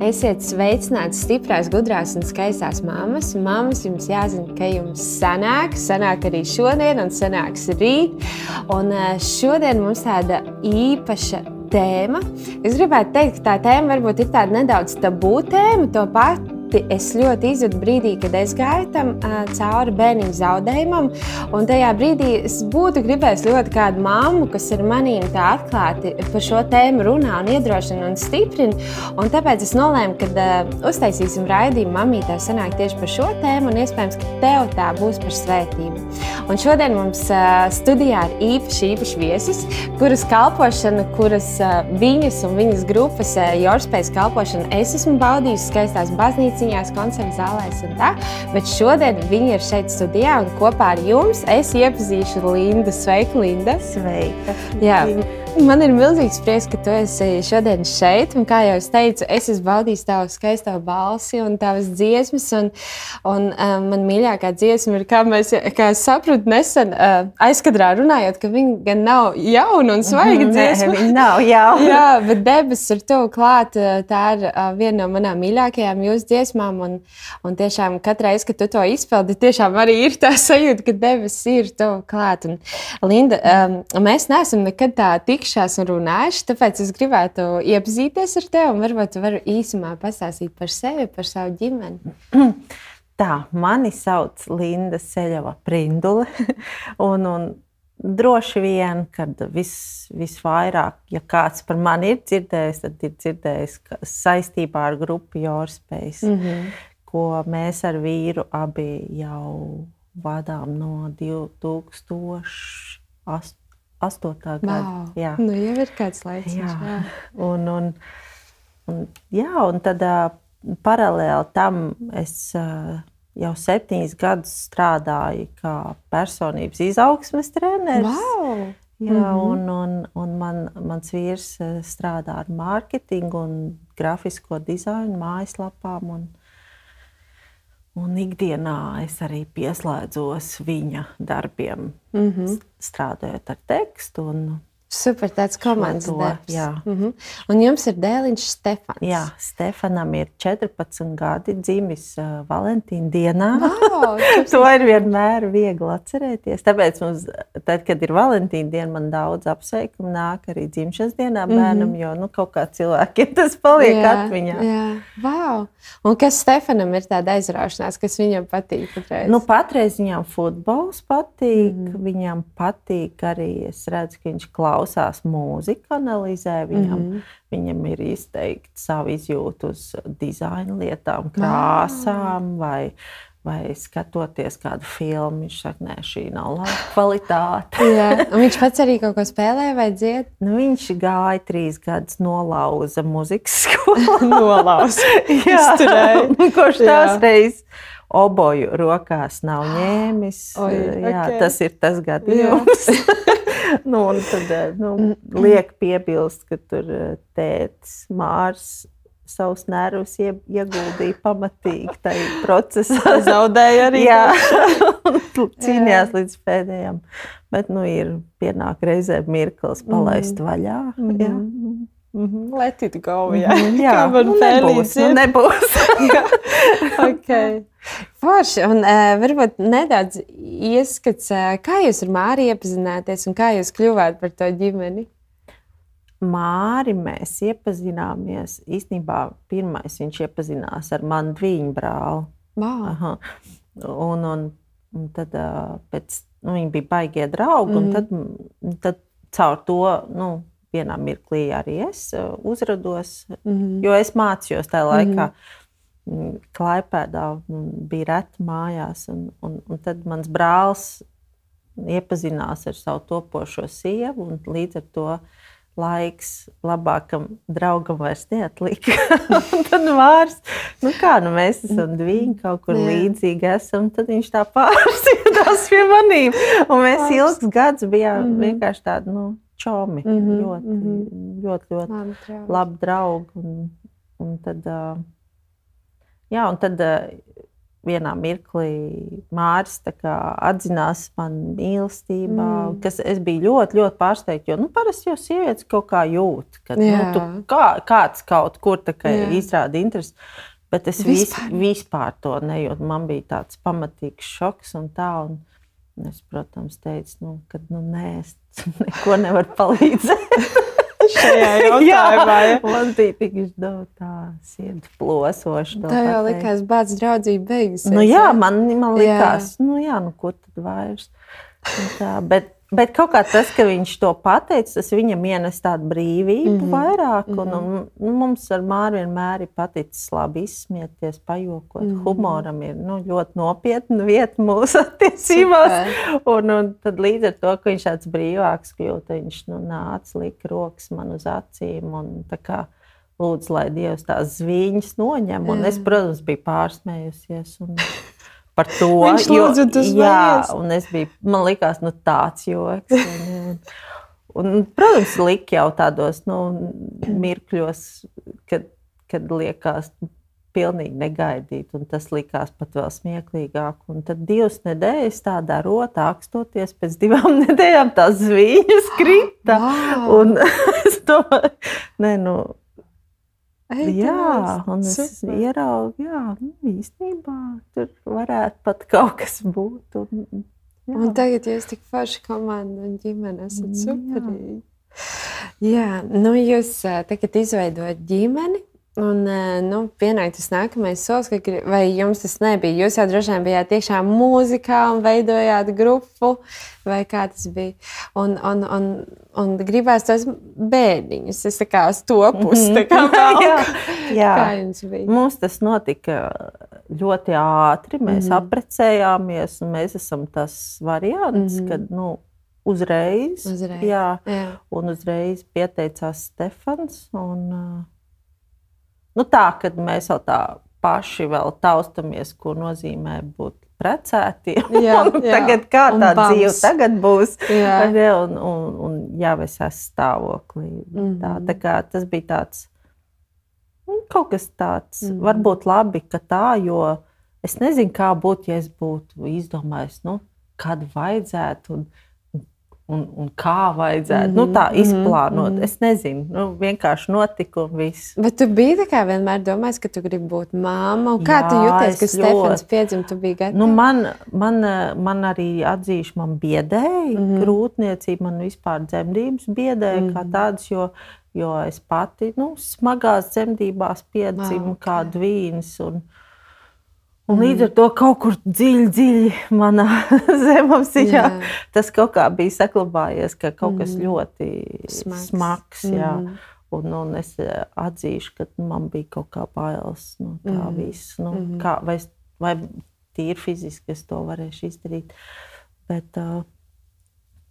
Esiet sveicināti stiprās, gudrās un skaistās mammas. Mammas jums jāzina, ka jums sanāk, sanāk arī šodien un sanāks rīt. Un eh, šodien mums tāda īpaša tēma. Es gribētu teikt, ka tā tēma varbūt ir tāda nedaudz tabū tēma, to pat pati es ļoti izjūtu brīdī, kad es gāju tam cauri bērniņu zaudējumam. Un tajā brīdī es būtu gribējis ļoti kādu māmu, kas ar maniem tā atklāti par šo tēmu runā un iedrošina un stiprina. Un tāpēc es nolēmu, ka uztaisīsim raidījumu mamītē sanāk tieši par šo tēmu un iespējams, ka tev tā būs par svētību. Un šodien mums studijā ir īpaši, īpaši viesis, kuras kalpošana, kuras viņas un viņas grupas Jorspējas kalpošana es esmu baudījusi skaistās baznīcas lauciņās, koncertu zālēs un tā. Bet šodien viņi ir šeit studijā un kopā ar jums es iepazīšu Lindu. Sveika, Linda! Sveika! Jā. Man ir milzīgs prieks, ka tu esi šodien šeit. Un, kā jau es teicu, es esmu baudījis tavu skaisto balsi un tavas dziesmas. Un, un, um, man mīļākā dziesma ir, kā mēs kā saprotam, nesen uh, aizkadrā runājot, ka viņa gan nav jauna un svaiga Mhm, dziesma. Nē, viņa nav jauna. Jā, bet debesis ir tuvu klāt. Tā ir uh, viena no manām mīļākajām jūsu dziesmām. Un, un tiešām katru reizi, kad tu to izpildi, tiešām arī ir tā sajūta, ka debesis ir tuvu klāt. Un, Linda, um, mēs neesam nekad tā tikšās un runājuši, tāpēc es gribētu iepazīties ar tevi un varbūt tu vari īsumā pastāstīt par sevi, par savu ģimeni. Tā, mani sauc Linda Seļava Prindule. un, un droši vien, kad vis, visvairāk, ja kāds par mani ir dzirdējis, tad ir dzirdējis saistībā ar grupu Jorspējas, mm -hmm. ko mēs ar vīru abi jau vadām no 2008. Gada. Wow. Jā. Nu, jau ir kāds laiks. Jā. jā. Un, un, un, jā, un tad uh, paralēli tam es uh, jau septiņus gadus strādāju kā personības izaugsmes treneris. Wow. Jā, mm -hmm. un, un, un man, mans vīrs strādā ar mārketingu un grafisko dizainu mājaslapām. Un, un ikdienā es arī pieslēdzos viņa darbiem, mm -hmm. strādājot ar tekstu. Un, Super, tāds komandas darbs. jā. Mm -hmm. Un jums ir dēliņš Stefans. Jā, Stefanam ir 14 gadi, dzimis uh, Valentīna dienā. Wow, to ir vienmēr viegli atcerēties. Tāpēc, mums, tad, kad ir Valentīna diena, man daudz apsveikumu nāk arī dzimšanas dienā bērnam, mm -hmm. jo nu, kaut kā cilvēkiem tas paliek jā, atmiņā. Jā, wow. Un kas Stefanam ir tāda aizraušanās, kas viņam patīk? Patreiz? Nu, patreiz viņam futbols patīk. Mm -hmm. Viņam patīk arī, es redzu, ka viņš klausās mūziku, analizē. Viņam, mm -hmm. viņam ir izteikti savu izjūtu uz dizaina lietām, krāsām vai, vai skatoties kādu filmu. Viņš saka, nē, šī nav laba kvalitāte. Jā, viņš pats arī kaut ko spēlē vai dzied? Nu, viņš gāja trīs gadus, nolauza muzikas skolu. Nolauza. Jā, Izturēja. kurš tās reizes oboju rokās nav ņēmis. Oi, Jā, ok. Tas ir tas gadījums. Nu, un tad eh, nu, liek piebilst, ka tur eh, tētis Mārs savus nervus ie- ieguldīja pamatīgi tajā procesā. Zaudēja arī. Cīnījās līdz pēdējiem. Bet nu, ir pienāk reizē mirklis palaist vaļā. Jā. Mhm, Let it go. Jā, Jā, Kā man nu, pēlīs nebūs, nu, nebūs. okay. Forši. Un, uh, varbūt nedaudz ieskats, uh, kā jūs ar Māriju iepazināties un kā jūs kļuvāt par to ģimeni. Māri mēs iepazināmies. Īstenībā pirmais viņš iepazinās ar manu dviņu brāli. Wow. Aha. Un, un, un tad uh, pēc, nu, viņi bija baigie draugi. Mm. Tad, m, tad caur to nu, vienā mirklī arī es uzrados. Mm -hmm. Jo es mācījos tajā laikā. Mm -hmm. Klaipēdā un bija reti mājās. Un, un, un tad mans brālis iepazinās ar savu topošo sievu. un Līdz ar to laiks labākam draugam vairs neatlika. Tad vārds, nu kā, nu mēs esam divi, kaut kur Jā. līdzīgi esam. Tad viņš tā pārsīdās pie manīm. Un mēs ilgus gadus bijām mm vienkārši tādi, nu, čomi. Mm -hmm. ļoti, mm. -hmm. ļoti, ļoti Labi, draugi. labi draugi. Un, un tad, jā, un tad vienā mirklī Mārcis atzinās man mīlestībā, mm. kas es biju ļoti, ļoti pārsteigts. Jo nu, parasti jau sievietes kaut kā jūt, ka nu, tu, kā, kāds kaut kur izrāda interesi. Bet es vispār, vis, vispār to nejūtu. Man bija tāds pamatīgs šoks un tā. Un, Es, protams, teicu, nu, ka nu, nē, es neko nevaru palīdzēt. šajā jautājumā. Man bija tik tā, tā sirds plosoša. Tā jau likās, bācis draudzība beigusies. Nu, jā, man, man likās, jā. nu jā, nu ko tad vairs. Tā, bet Bet kaut kā tas, ka viņš to pateica, tas viņam ienes tādu brīvību mm -hmm. vairāk. Un, mm -hmm. un, mums ar Māru vienmēr ir paticis labi izsmieties, pajokot. Mm -hmm. Humoram ir nu, ļoti nopietna vieta mūsu attiecībās. Un, un tad līdz ar to, ka viņš tāds brīvāks kļūst, viņš nu, nāca, lika rokas man uz acīm. Un, lūdzu, lai Dievs tās zviņas noņem. Un es, protams, biju pārsmējusies. Un, par to. Viņš lūdzu, jo, jā, un es biju, man likās, nu, tāds joks. Un, un, un, protams, lika jau tādos nu, mirkļos, kad, kad liekas, pilnīgi negaidīt, un tas likās pat vēl smieklīgāk. Un tad divas nedēļas tā darot, akstoties pēc divām nedēļām, tās zvīņas krita. Wow. Un es domāju, ne, nu, Ei, jā, un es super. ieraugu, jā, nu, īstenībā tur varētu pat kaut kas būt. Un, jā. un tagad jūs tik forši komanda un ģimene esat superīgi. Jā, nu jūs tagad izveidojat ģimeni. Un, nu, pienāk tas nākamais solis, ka, vai jums tas nebija? Jūs jau droši vien bijāt iekšā mūzikā un veidojāt grupu, vai kā tas bija. Un, un, un, un gribās tos bērniņus, es kā uz to pusi. Mm -hmm. kā jā, jā. Kā jums bija? Mums tas notika ļoti ātri. Mēs mm -hmm. apprecējāmies, un mēs esam tas variants, mm -hmm. kad, nu, uzreiz, uzreiz. Jā, jā. un uzreiz pieteicās Stefans. Un, uh, Nu, tā, kad mēs jau tā paši vēl taustamies, ko nozīmē būt precētiem. Jā, jā. tagad kā tā bams. dzīve tagad būs. Jā. Un, un, un jā, es esmu stāvoklī. Mm -hmm. tā, tā kā tas bija tāds, nu, kaut kas tāds, mm -hmm. varbūt labi, ka tā, jo es nezinu, kā būtu, ja es būtu izdomājis, nu, kad vajadzētu. Un, un, un kā vajadzētu mm -hmm. nu, tā mhm, izplānot. Mm -hmm. Es nezinu, nu, vienkārši notika un viss. Bet tu biji tā kā vienmēr domājis, ka tu gribi būt māma. Kā Jā, tu jūties, ka Stefans piedzima, tu biji gatavs? Nu, man, man, man arī atzīšu, man biedēja mm -hmm. grūtniecība, man vispār dzemdības biedēja mm -hmm. kā mhm. tādas, jo, jo es pati nu, smagās dzemdībās piedzimu ah, okay. kā dvīns. Un, Un līdz ar to kaut kur dziļi, dziļi manā zemapziņā tas kaut kā bija saglabājies, ka kaut kas mm. ļoti smags. smags jā. Mm. Un, un es eh, atzīšu, ka man bija kaut kā bailes no tā mm. visa. Nu, mm. kā, vai, vai tīri fiziski es to varēšu izdarīt. Bet, uh,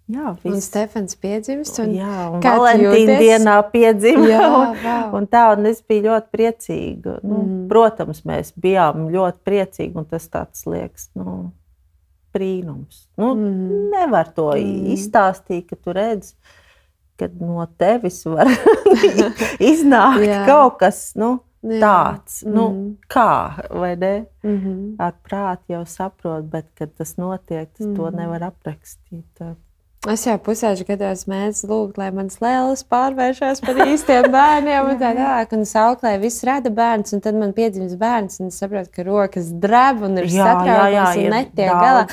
Jā, viss. un Stefans piedzimis. Un jā, un Valentīna dienā piedzimis. un, wow. un tā, un es biju ļoti priecīga. Nu, mm. Protams, mēs bijām ļoti priecīgi, un tas tāds liekas, nu, brīnums. Nu, mm. Nevar to mm. izstāstīt, ka tu redz, ka no tevis var iznākt jā. kaut kas. Nu, Jā. Tāds, nu, mm. kā, vai ne? Mm -hmm. Ar prātu jau saprot, bet, kad tas notiek, tas mm. to nevar aprakstīt. Tā. Es jau pusēžu gados mēdzu lūgt, lai manas lēlas pārvēršas par īstiem bērniem. un tā tālāk, un auklē viss rada bērns, un tad man piedzimst bērns, un es saprotu, ka rokas dreb un ir satraukums un netiek galā.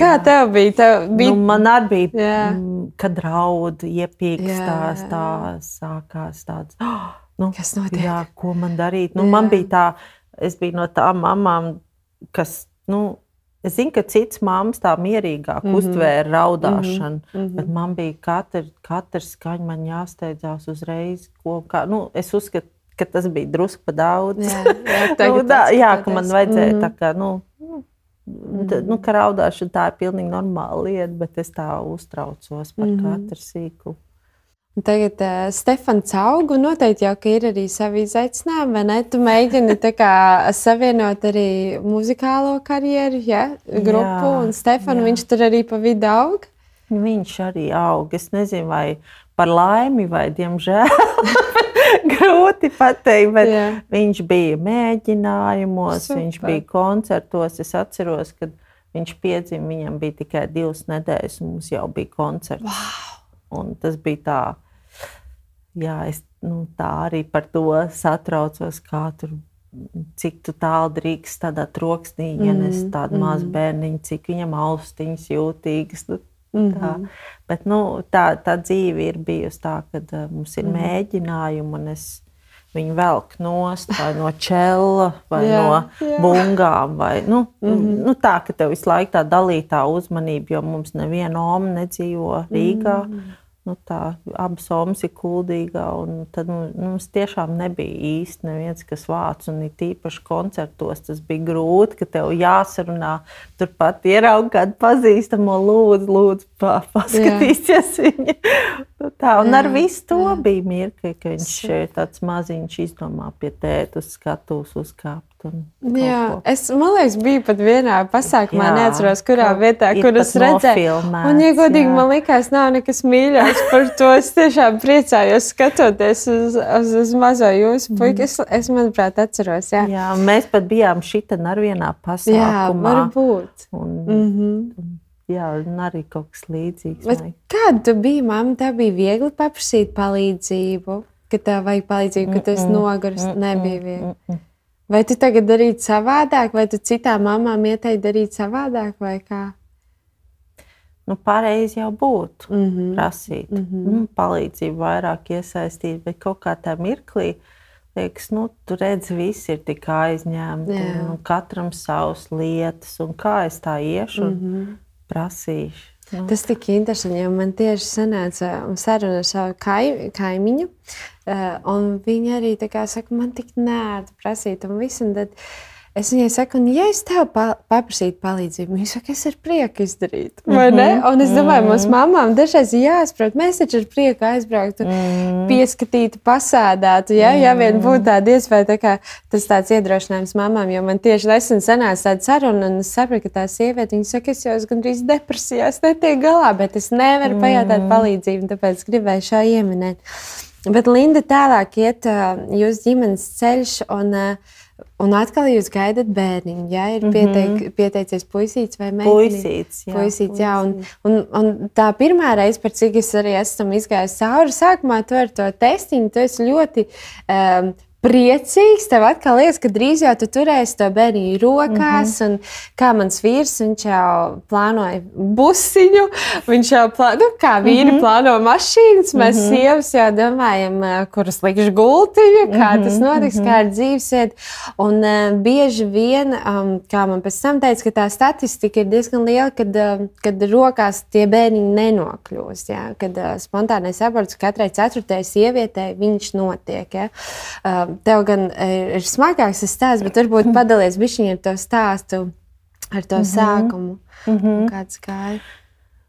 Kā jā. tev bija? Tev bija... Nu, man arī bija, jā. Mm, kad draud, iepīkstās, tā sākās tāds. Oh, nu, Kas notiek? Jā, ko man darīt? Nu, jā. man bija tā, es biju no tām mamām, kas, nu, Es zinu, ka cits mammas tā mierīgāk mm -hmm. uztvēra raudāšanu, mm -hmm. bet man bija katra, katra skaņa, man jāsteidzās uzreiz. Ko, kā, nu, es uzskatu, ka tas bija drusku pa daudz. Jā, jā, nu, tā, jā ka man vajadzēja mm -hmm. tā kā. Nu, Mm -hmm. nu, ka raudāšana tā ir pilnīgi normāla lieta, bet es tā uztraucos par mm -hmm. katru sīkumu. Tagad uh, Stefans auga, un noteikti jau ir arī savi izaicinājumi, vai ne? Tu mēģini kā, savienot arī muzikālo karjeru, ja, grupu, jā, un Stefanu jā. viņš tur arī pa vidu aug. Viņš arī aug. Es nezinu, vai par laimi vai diemžēl. grūti pateikt, bet Jā. viņš bija mēģinājumos, Super. viņš bija koncertos. Es atceros, kad viņš piedzima, viņam bija tikai divas nedēļas, un mums jau bija koncerts. Wow. Un tas bija tā, jā, es nu, tā arī par to satraucos, kā tur cik tālu drīkst tādā troksnī ienest mm, tādu mm. mazu bērniņu, cik viņam austiņas jūtīgas. Nu, Mm -hmm. tā. Bet, nu, tā, tā dzīve ir bijusi tā, ka uh, mums ir mm -hmm. mēģinājumi, un es viņu velku nost vai no čela, vai jā, no jā. bungām. Vai, nu, mm -hmm. nu, tā, ka tev visu laiku tā dalītā uzmanība, jo mums neviena oma nedzīvo Rīgā. Mm -hmm nu, tā, abas omas ir kuldīgā. Tad nu, mums tiešām nebija īsti neviens, kas vāc. Un īpaši koncertos tas bija grūti, ka tev jāsarunā. Turpat ieraugot kādu pazīstamo, lūdzu, lūdzu pa, paskatīsies viņa. Nu, tā, un jā, ar visu to jā. bija mirkli, ka viņš tāds maziņš izdomā pie tēta uz skatuves uzkāpt. Jā, es liekas, biju pat vienā pasākumā, jā, neatceros, kurā vietā, kur es redzēju. Un, ja godīgi, jā. man liekas, nav nekas mīļāks par to. Es tiešām priecājos skatoties uz, uz, uz mazo jūsu puiku. Es, es manuprāt, atceros. Jā, jā mēs pat bijām šitā ar vienā pasākumā. Jā, varbūt. Un, mm -hmm. Jā, un arī kaut kas līdzīgs. Kāda tu biji, mamma? Tā bija viegli paprasīt palīdzību, ka tev vajag palīdzību, ka tu esi noguris. Nebija viegli. Mm -mm. Vai tu tagad darītu savādāk, vai tu citām mamām ieteiktu darīt savādāk, vai kā? Nu, pareizi jau būtu mm -hmm. prasīt, mm -hmm. palīdzību, vairāk iesaistīt, bet kaut kā tā mirklī. Liekas, nu, tur redz, viss ir tik aizņemti. Nu, katram savas lietas, un kā es tā iešu un mm -hmm. prasīšu. Nu. Tas tik interesanti, jo man tieši sanāca saruna ar savu kai, kaimiņu. Uh, viņa arī saka, man tik nērti prasīt, un viss. Un tad, uh, Es viņai saku, un ja es tev pa paprasītu palīdzību, viņa saka, es ar prieku izdarītu. Mm -hmm. Un es domāju, mums mhm. mamām dažreiz ir jāsaprot, mēs taču ar prieku aizbrauktu, mm -hmm. pieskatītu, pasādātu. Ja, ja vien būtu tāda iespēja, tā kā tas tāds iedrošinājums mamām, jo man tieši nesen sanāca tāda saruna, un es sapratu, ka tā sieviete, viņa saka, es jau esmu gandrīz depresijā, es netiek galā, bet es nevaru pajautāt mm -hmm. palīdzību, tāpēc gribēju šo ieminēt. Bet Linda tālāk iet uh, jūsu ģimenes ceļš. Un, uh, Un atkal jūs gaidat bērniņu. Ja? Ir mm -hmm. pieteicies puisīts vai meitene. Puisīts, jā. Puisīts, jā. Un, un, un tā pirmā reize, par cik es arī esmu izgājis cauri, sākumā tu ar to testiņu, tu esi ļoti um, priecīgs. Tev atkal liekas, ka drīz jau tu turēsi to bērnu rokās. Mm -hmm. Kā mans vīrs, viņš jau plānoja busiņu, viņš jau plāno, nu, kā vīri mm -hmm. plāno mašīnas. Mēs mm -hmm. sievas jau domājam, kuras likšu gultiņu, kā mm -hmm. tas notiks, mm -hmm. kā ir dzīvesvieta. Un uh, bieži vien, um, kā man pēc tam teica, ka tā statistika ir diezgan liela, kad, uh, kad rokās tie bērni nenokļūst. Ja? Kad uh, spontānais aborts katrai ceturtajai sievietei viņš notiek. Ja? Uh, tev gan ir, ir smagāks tas stāsts, bet varbūt padalies bišķiņi ar to stāstu, ar to mm -hmm. sākumu. Mm -hmm. Kāds gāja?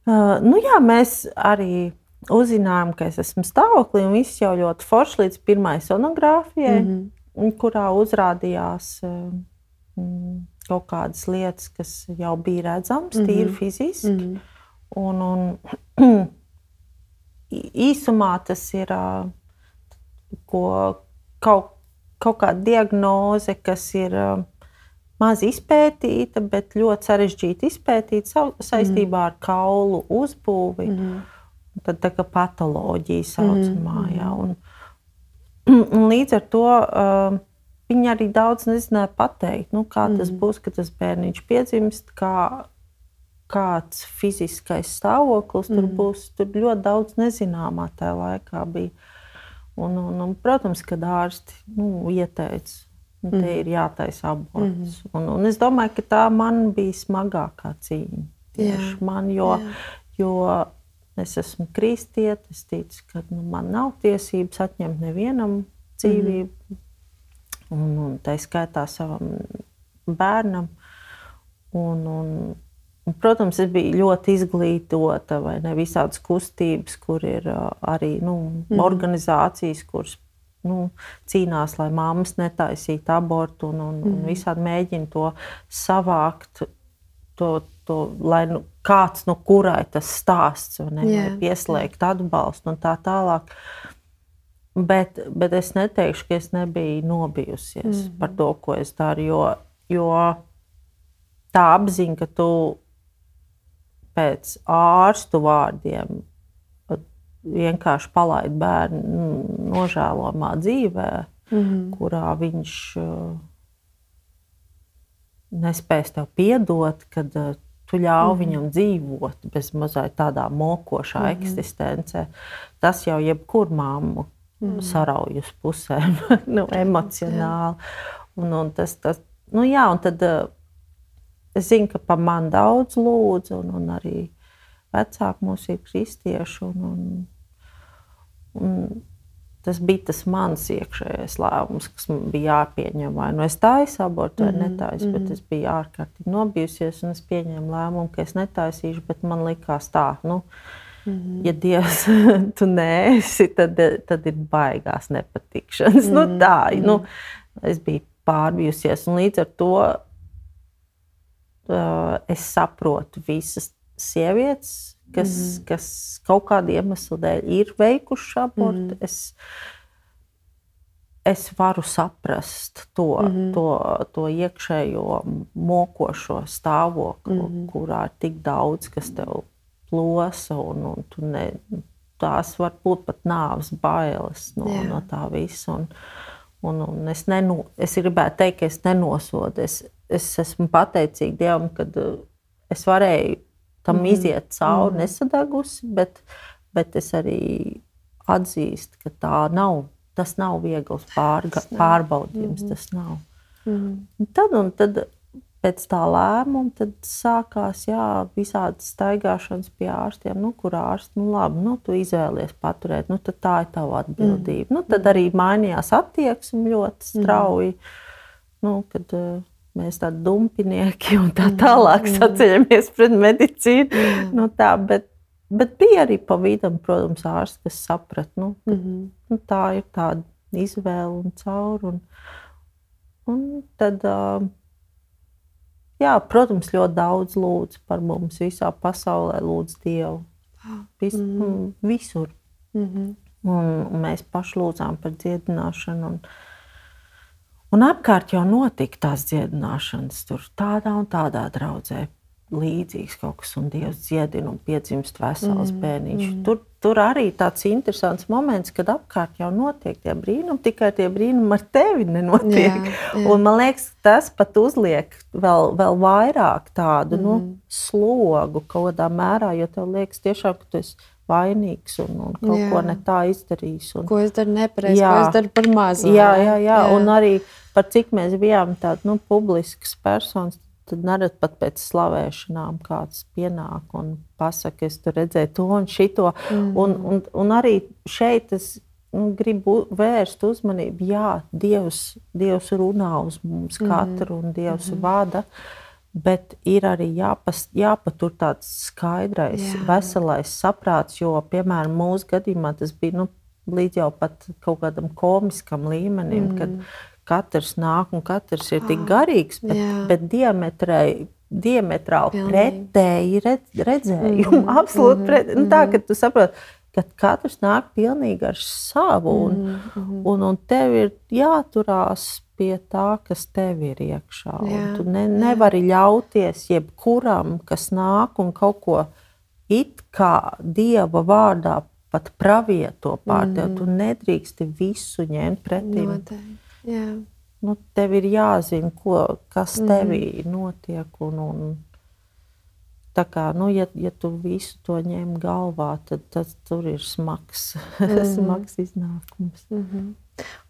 Uh, nu jā, mēs arī uzzinājām, ka es esmu stāvoklī, un viss jau ļoti forši līdz pirmai sonogrāfijai, mm -hmm. kurā uzrādījās uh, kaut kādas lietas, kas jau bija redzamas, mm -hmm. tīri fiziski. Mm -hmm. un, un, īsumā tas ir, uh, ko kaut kaut kāda diagnoze, kas ir uh, maz izpētīta, bet ļoti sarežģīta izpētīta saistībā mm. ar kaulu uzbūvi. Mm. Tad tā kā patoloģija saucamā. Mm. Jā, un, un līdz ar to uh, viņi arī daudz nezināja pateikt, nu, kā mm. tas būs, kad tas bērniņš piedzimst. Kā, kāds fiziskais stāvoklis mm. tur būs. Tur ļoti daudz nezināmā tajā laikā bija. Un, un, un, protams, kad ārsti nu, ieteica, mm. te ir jātaisa aborts. Mm. Un, un es domāju, ka tā man bija smagākā cīņa. Tieši man, jo, jo es esmu kristieti, es ticu, ka nu, man nav tiesības atņemt nevienam dzīvību, mm. un, un tā skaitā savam bērnam. Un, Un, protams, es biju ļoti izglītota, vai ne visādas kustības, kur ir arī nu, mm. organizācijas, kuras nu, cīnās, lai māmas netaisītu abortu un, un, mm. un visādi mēģina to savākt. To, to, lai nu, kāds no kurai tas stāsts, ne, yeah. pieslēgt atbalstu un tā tālāk. Bet, bet es neteikšu, ka es nebiju nobijusies mm par to, ko es daru. Jo, jo tā apziņa, ka tu pēc ārstu vārdiem vienkārši palaidi bērnu nožēlojamā dzīvē, mm -hmm. kurā viņš uh, nespēs tev piedot, kad uh, tu ļauj mm -hmm. viņam dzīvot bez mazliet tādā mokošā mm -hmm. eksistencē. Tas jau jebkur māmu mm -hmm. sarauj uz pusēm, nu, emocionāli. Un, un tas, tas, nu, jā, un tad uh, es zinu, ka par mani daudz lūdzu, un, un arī vecāki mums ir kristieši. Un, un, un tas bija tas mans iekšējais lēmums, kas man bija jāpieņem. Vai nu es taisu abortu, vai mm -hmm. netaisu, bet es biju ārkārtīgi nobijusies, un es pieņēmu lēmumu, ka es netaisīšu, bet man likās tā. Nu, Mm -hmm. Ja Dievs tu neesi, tad, tad ir baigās nepatikšanas. Mm -hmm. nu, tā, mm -hmm. nu, es biju pārbijusies, un līdz ar to es saprotu visas sievietes, kas, mm -hmm. kas kaut kāda iemesla dēļ ir veikuši abortu. Mm -hmm. es, es varu saprast to, mm -hmm. to, to iekšējo mokošo stāvokli, mm -hmm. kurā ir tik daudz, kas tev plosa, un, un tu ne, tās var būt pat nāves bailes no, Jā. no tā visa. Un, un, un es, nenu, es gribētu teikt, ka es nenosodu. Es, es esmu pateicīga Dievam, ka es varēju tam mm iziet cauri, mm nesadegusi, bet, bet es arī atzīstu, ka tā nav. Tas nav viegls pārga, tas nav. pārbaudījums. Mm. Tas nav. Mm un tad, un tad pēc tā lēmuma sākās jā, visādas staigāšanas pie ārstiem, nu, kur ārsts nu, labi, nu, tu izvēlies paturēt. Nu, tā ir tava atbildība. Mm. Nu, tad arī mainījās attieksme ļoti strauji. Mm. Nu, kad, uh, mēs tādi dumpinieki un tā tālāk mm. saceļamies pret medicīnu. Mm. Nu, tā, bet, bet bija arī pa vidam, protams, ārsts, kas saprata, nu, ka mm -hmm. nu, tā ir tāda izvēle un cauri. Un, un tad, jā, protams, ļoti daudz lūdz par mums visā pasaulē, lūdz Dievu. Vis, mm -hmm. Visur. Mm -hmm. un, un mēs paši lūdzām par dziedināšanu. Un, Un apkārt jau notika tās dziedināšanas, tur tādā un tādā draudzē. Līdzīgs kaut kas, un Dievs dziedina un piedzimst vesels mm, bērniņš. Mm. Tur, tur arī tāds interesants moments, kad apkārt jau notiek tie brīnumi, tikai tie brīnumi ar tevi nenotiek. Jā, jā. Un man liekas, tas pat uzliek vēl, vēl vairāk tādu mm. nu, slogu kaut kādā mērā, jo tev liekas tiešām, ka tu esi vainīgs un, un kaut jā. ko ne tā izdarījis. Un, ko es daru nepareizi, ko es daru par mazu. Jā, jā, jā. jā. un arī par cik mēs bijām tādas nu, publiskas personas. Tad nerad pat pēc slavēšanām kāds pienāk un pasakā, es tur redzēju to un šito. Mm. Un, un, un arī šeit es nu, gribu vērst uzmanību. Jā, Dievs, Dievs runā uz mums mm. katru un Dievs mm. vada. Bet ir arī jāpas, jāpatur tāds skaidrs, Jā. veselais saprāts, jo, piemēram, mūsu gadījumā tas bija nu, līdz jau pat kaut kādam komiskam līmenim, mm. kad katrs nāk un katrs ir tik ah, garīgs, bet, jā. bet diametrai. Diametrāli Pilnīgi. pretēji redz, redzējumi. Mm, Absolūti mm, pretēji. Nu, tā, ka tu saproti, ka katrs nāk pilnīgi ar savu, un, mm, un, un tev ir jāturās pie tā, kas tev ir iekšā. Tu ne, nevari ļauties jebkuram, kas nāk un kaut ko it kā dieva vārdā pat pravieto pār mm. tevi. Tu nedrīksti visu ņemt pretī. Nu, tev ir jāzina, ko, kas mhm. tevī mm. notiek. Un, un, tā kā, nu, ja, ja tu visu to ņem galvā, tad tas tur ir smags, mm. smags iznākums. Mm -hmm.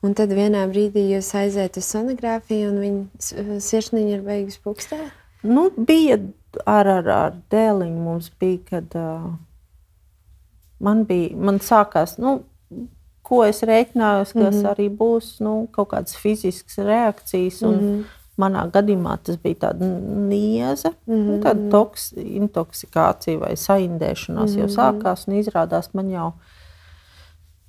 Un tad vienā brīdī jūs aiziet uz sonogrāfiju, un viņa sirsniņa ir beigusi pukstēt? Nu, bija ar, ar, ar dēliņu mums bija, kad uh, man bija, man sākās, nu, ko es rēķinājos, kas mm -hmm. arī būs nu, kaut kādas fiziskas reakcijas. Un, mm -hmm. Manā gadījumā tas bija tāds nieze, mm -hmm. tāda toks, intoksikācija vai saindēšanās mm -hmm. jau sākās. Izrādās, man jau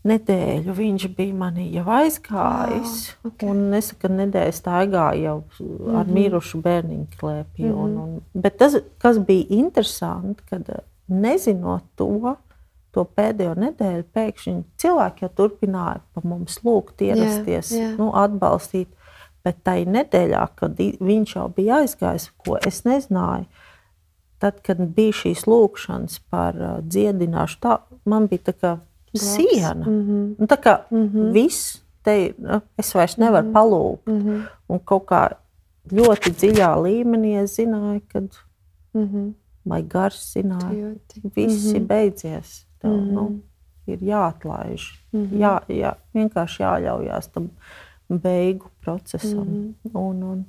nedēļu viņš bija manī jau aizgājis. Oh, okay. Un nesaka, ka nedēļa staigāja jau mm -hmm. ar mhm. mirušu bērniņu klēpī. Mm -hmm. un, un, bet tas, kas bija interesanti, kad nezinot to, to pēdējo nedēļu pēkšņi cilvēki jau turpināja pa mums lūgt, ierasties, Jā, jā. nu, atbalstīt. Bet tajā nedēļā, kad viņš jau bija aizgājis, ko es nezināju, tad, kad bija šīs lūkšanas par uh, dziedināšanu, tā man bija tā kā siena. Mm -hmm. Nu, tā kā mm Mhm. -hmm. viss te ir, nu, es vairs nevaru mm -hmm. palūgt. Mm -hmm. Un kaut kā ļoti dziļā līmenī es zināju, ka Mm -hmm. vai gars zināja, Jūti. viss mm -hmm. ir Mhm. beidzies. Tev, mm Mhm. -hmm. nu, ir jāatlaiž. Mm Mhm. -hmm. jā, jā, vienkārši jāļaujās tam beigu procesam. Mm Mhm. -hmm. un, un,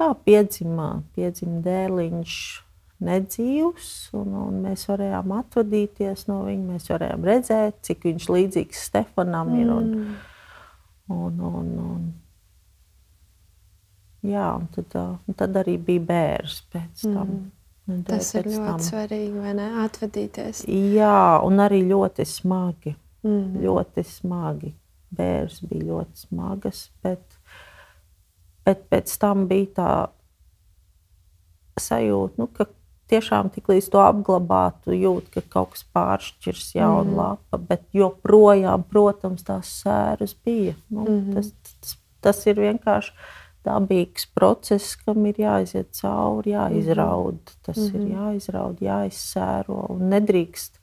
jā, piedzima, piedzima dēliņš nedzīvs, un, un mēs varējām atvadīties no viņa. Mēs varējām redzēt, cik viņš līdzīgs Stefanam ir. Un, Mm. Un, un, un, jā, un tad, un tad arī bija bērns pēc tam. Mhm. nedēļu Tas ir ļoti tam. svarīgi, vai ne? Atvadīties. Jā, un arī ļoti smagi. Mm. Ļoti smagi. Bērns bija ļoti smagas, bet, bet pēc tam bija tā sajūta, nu, ka tiešām tik līdz to apglabātu, jūt, ka kaut kas pāršķirs jaunu Mhm. mm. lapa, bet joprojām, protams, tās sēras bija. Nu, mm Mhm. -hmm. tas, tas, tas ir vienkārši dabīgs process, kam ir jāiziet cauri, jāizraud. Tas mm -hmm. ir jāizraud, jāizsēro un nedrīkst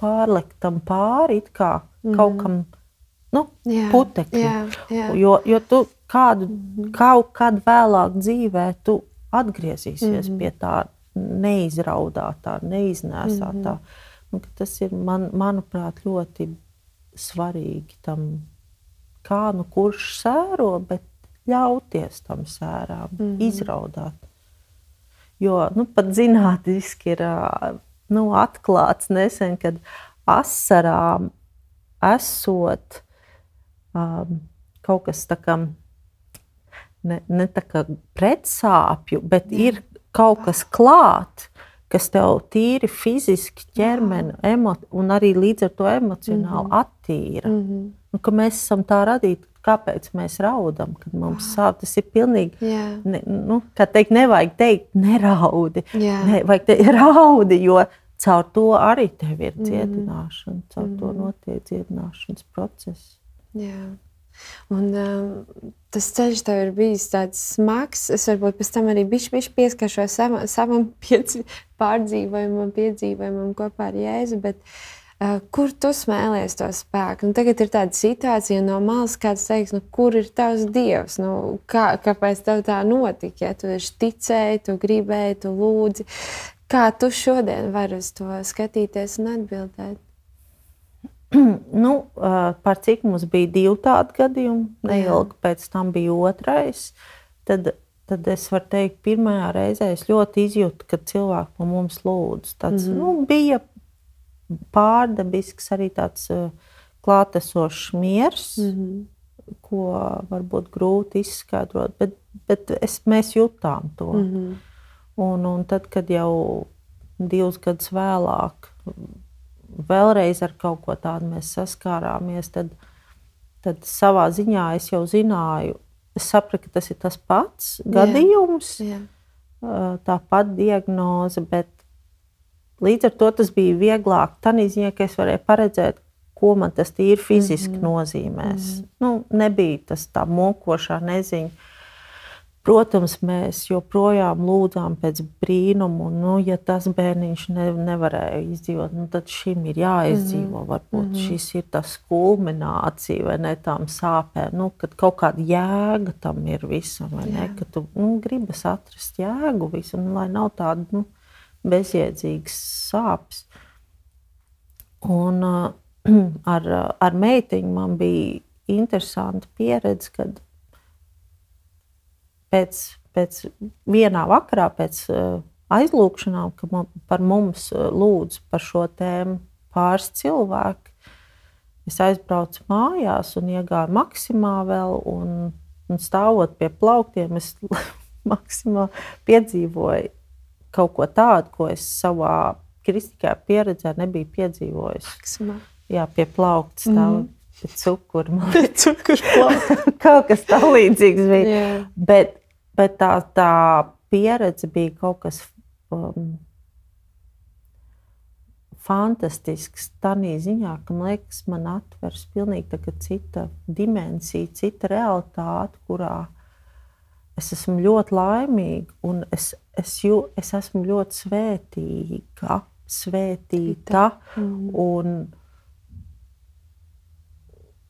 pārlikt tam pāri kā mm -hmm. kaut kam nu, Jā, putekļi. jā, jā. Jo, jo tu kādu, kaut kad vēlāk dzīvē tu atgriezīsies mm -hmm. pie tā neizraudātā, neiznēsātā. Mm -hmm. Un, tas ir, man, manuprāt, ļoti svarīgi tam, kā nu kurš sēro, bet ļauties tam sērām, mm -hmm. izraudāt. Jo nu, pat zinātniski ir nu, atklāts nesen, kad asarām esot um, kaut kas tāds ne, ne tā kā pretsāpju, bet ir kaut kas klāts, kas tev tīri fiziski ķermeni un arī līdz ar to emocionāli mm -hmm. attīra. Mm -hmm. un, mēs esam tā radīti, kāpēc mēs raudam, kad mums sāp. Tas ir pilnīgi, Jā. ne, nu, kā teikt, nevajag teikt, neraudi. Jā. Ne, vajag teikt, raudi, jo caur to arī tev ir dziedināšana, caur mm -hmm. to notiek dziedināšanas process. Jā. Un, um, tas ceļš tev ir bijis tāds smags. Es varbūt pēc tam arī bišķi, bišķi pieskaršos savam, savam piedzi, pārdzīvojumam, piedzīvojumam kopā ar Jēzu. Bet, uh, kur tu smēlies to spēku? Nu, tagad ir tāda situācija no malas, kāds teiks, nu, kur ir tavs dievs? Nu, kā, kāpēc tev tā notika? Ja tu ticēji, tu gribēji, tu lūdzi. Kā tu šodien vari uz to skatīties un atbildēt? nu, par cik mums bija divi tādi gadījumi, neilgi pēc tam bija otrais. Tad, tad es varu teikt, pirmajā reizē es ļoti izjūtu, ka cilvēki pa mums lūdz. Tāds, mm -hmm. nu, bija pārdabisks, arī tāds klātesošs miers, mm -hmm. ko varbūt grūti izskaidrot, bet, bet es, mēs jutām to. Mm -hmm. un, un tad, kad jau divus gadus vēlāk vēlreiz ar kaut ko tādu mēs saskārāmies, tad, tad savā ziņā es jau zināju, es sapratu, ka tas ir tas pats gadījums, Jā. tā pati diagnoze, bet līdz ar to tas bija vieglāk. Tā ziņā, ka es varēju paredzēt, ko man tas tīri fiziski mm -hmm. nozīmēs. Mm -hmm. nu, nebija tas tā mokošā neziņa. Protams, mēs joprojām lūdzām pēc brīnuma, un, nu, ja tas bērniņš ne, nevarēja izdzīvot, nu, tad šim ir jāizdzīvo. Mm -hmm. Varbūt mm -hmm. šis ir tas kulminācija vai ne tām sāpēm, nu, kad kaut kāda jēga tam ir visam, vai ne? Ka tu nu, gribas atrast jēgu visam, nu, lai nav tāda nu, bezjēdzīgas sāpes. Un uh, ar, ar meitiņu man bija interesanta pieredze, kad pēc, pēc vienā vakarā, pēc uh, aizlūgšanām, ka par mums uh, lūdz par šo tēmu pāris cilvēki. Es aizbraucu mājās un iegāju maksimā vēl, un, un stāvot pie plauktiem, es maksimā piedzīvoju kaut ko tādu, ko es savā kristīgajā pieredzē nebiju piedzīvojis. Maksimā. Jā, pie plaukta stāvot. Mm. Cukuru, Cukuru kaut kas tam līdzīgs bija. Jā. Bet, bet tā, tā pieredze bija kaut kas um, fantastisks tādā ziņā, ka man liekas, man atveras pilnīgi cita dimensija, cita realitāte, kurā es esmu ļoti laimīga un es, es, jū, es esmu ļoti svētīga, svētīta. Mm. Un,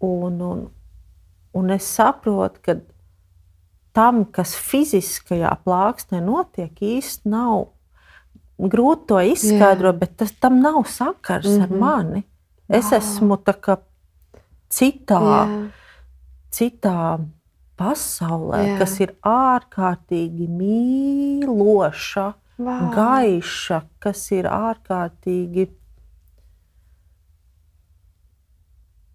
un, un, un es saprotu, ka tam, kas fiziskajā plāksnē notiek, īsti nav grūti to izskaidrot, Jā. bet tas, tam nav sakars mm -hmm. ar mhm. mani. Es wow. esmu citā, Jā. citā pasaulē, Jā. kas ir ārkārtīgi mīloša, wow. gaiša, kas ir ārkārtīgi.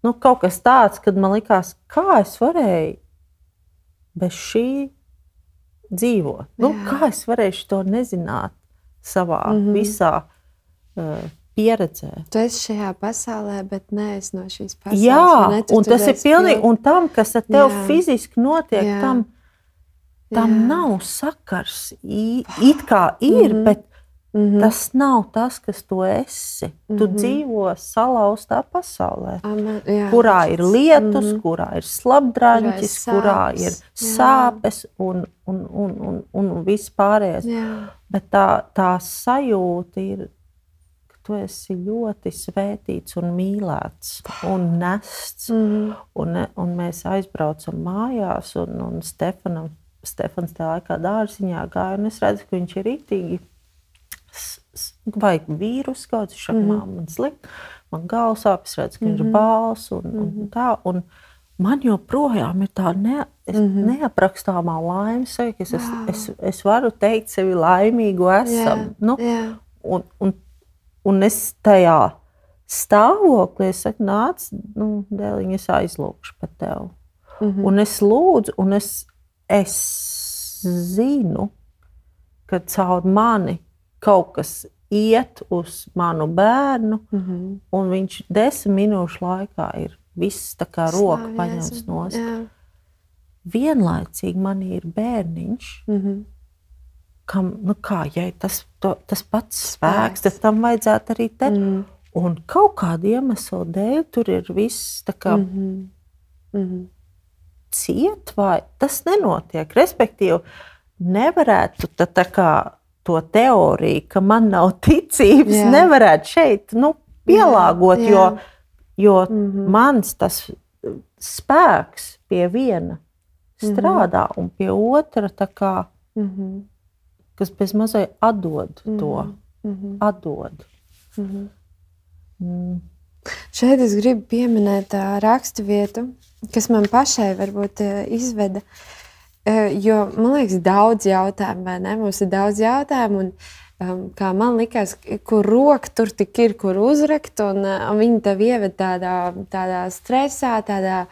Nu, kaut kas tāds, kad man likās, kā es varēju bez šī dzīvot. Nu, kā es varēšu to nezināt? savā mm -hmm. visā uh, pieredzē. Tu esi šajā pasaulē, bet neesi no šīs pasaules. Jā, ne, un tas ir pilnīgi, un tam, kas ar tevi Jā. fiziski notiek, Jā. tam, tam Jā. nav sakars. I, it kā ir, mm -hmm. bet Mm -hmm. Tas nav tas, kas tu esi. Mm -hmm. Tu mhm. dzīvo salauztā pasaulē, Amen, jā, kurā ir lietus, mm -hmm. kurā ir slapdraņķis, kurā ir sāpes un, un, un, un, un viss pārējais. Jā. Bet tā, tā sajūta ir, ka tu esi ļoti svētīts un mīlēts un nests. Mm -hmm. un, un mēs aizbraucam mājās, un, un Stefanam, Stefans tajā laikā dārziņā gāja, un es redzu, ka viņš ir rītīgi vai vīrusu kaut kāds, mm -hmm. man slikti, man galvas sāpes, redz, ka mm -hmm. ir mhm. bāls un, un mm -hmm. tā. Un man joprojām ir tā ne, es, mm -hmm. neaprakstāmā laime, ka es, es, es, es varu teikt sevi laimīgu esam. Yeah. Nu, yeah. Un, un, un es tajā stāvoklī, es saku, nāc, nu, dēliņ, es aizlūkšu par tevi. Mm -hmm. Un es lūdzu, un es, es zinu, ka caur mani kaut kas iet uz manu bērnu, mm -hmm. un viņš desmit minūšu laikā ir viss tā kā roka paņemts no stūra. Vienlaicīgi man ir bērniņš, mm -hmm. kam, nu kā, ja tas, to, tas pats spēks, tad tam vajadzētu arī te. Mm. Un kaut kāda iemesla dēļ tur ir viss tā kā mm -hmm. Mm -hmm. ciet, vai tas nenotiek. Respektīvi, nevarētu tā, tā kā to teoriju, ka man nav ticības, jā. nevarētu šeit nu, pielāgot, jā, jā. jo, jo mm -hmm. mans tas spēks pie viena mhm. strādā mm -hmm. un pie otra kā, mm -hmm. kas bez mazliet atdod mm -hmm. to. Mm -hmm. atdod. Mm -hmm. mm. Šeit es gribu pieminēt uh, raksturvietu, kas man pašai varbūt izveda uh, Jo man liekas, daudz jautājumu, vai ne? Mums ir daudz jautājumu. Un, um, kā man liekas, kur roka tur tik ir, kur uzrakt, un, un viņi tev ieved tādā, tādā stresā, tādā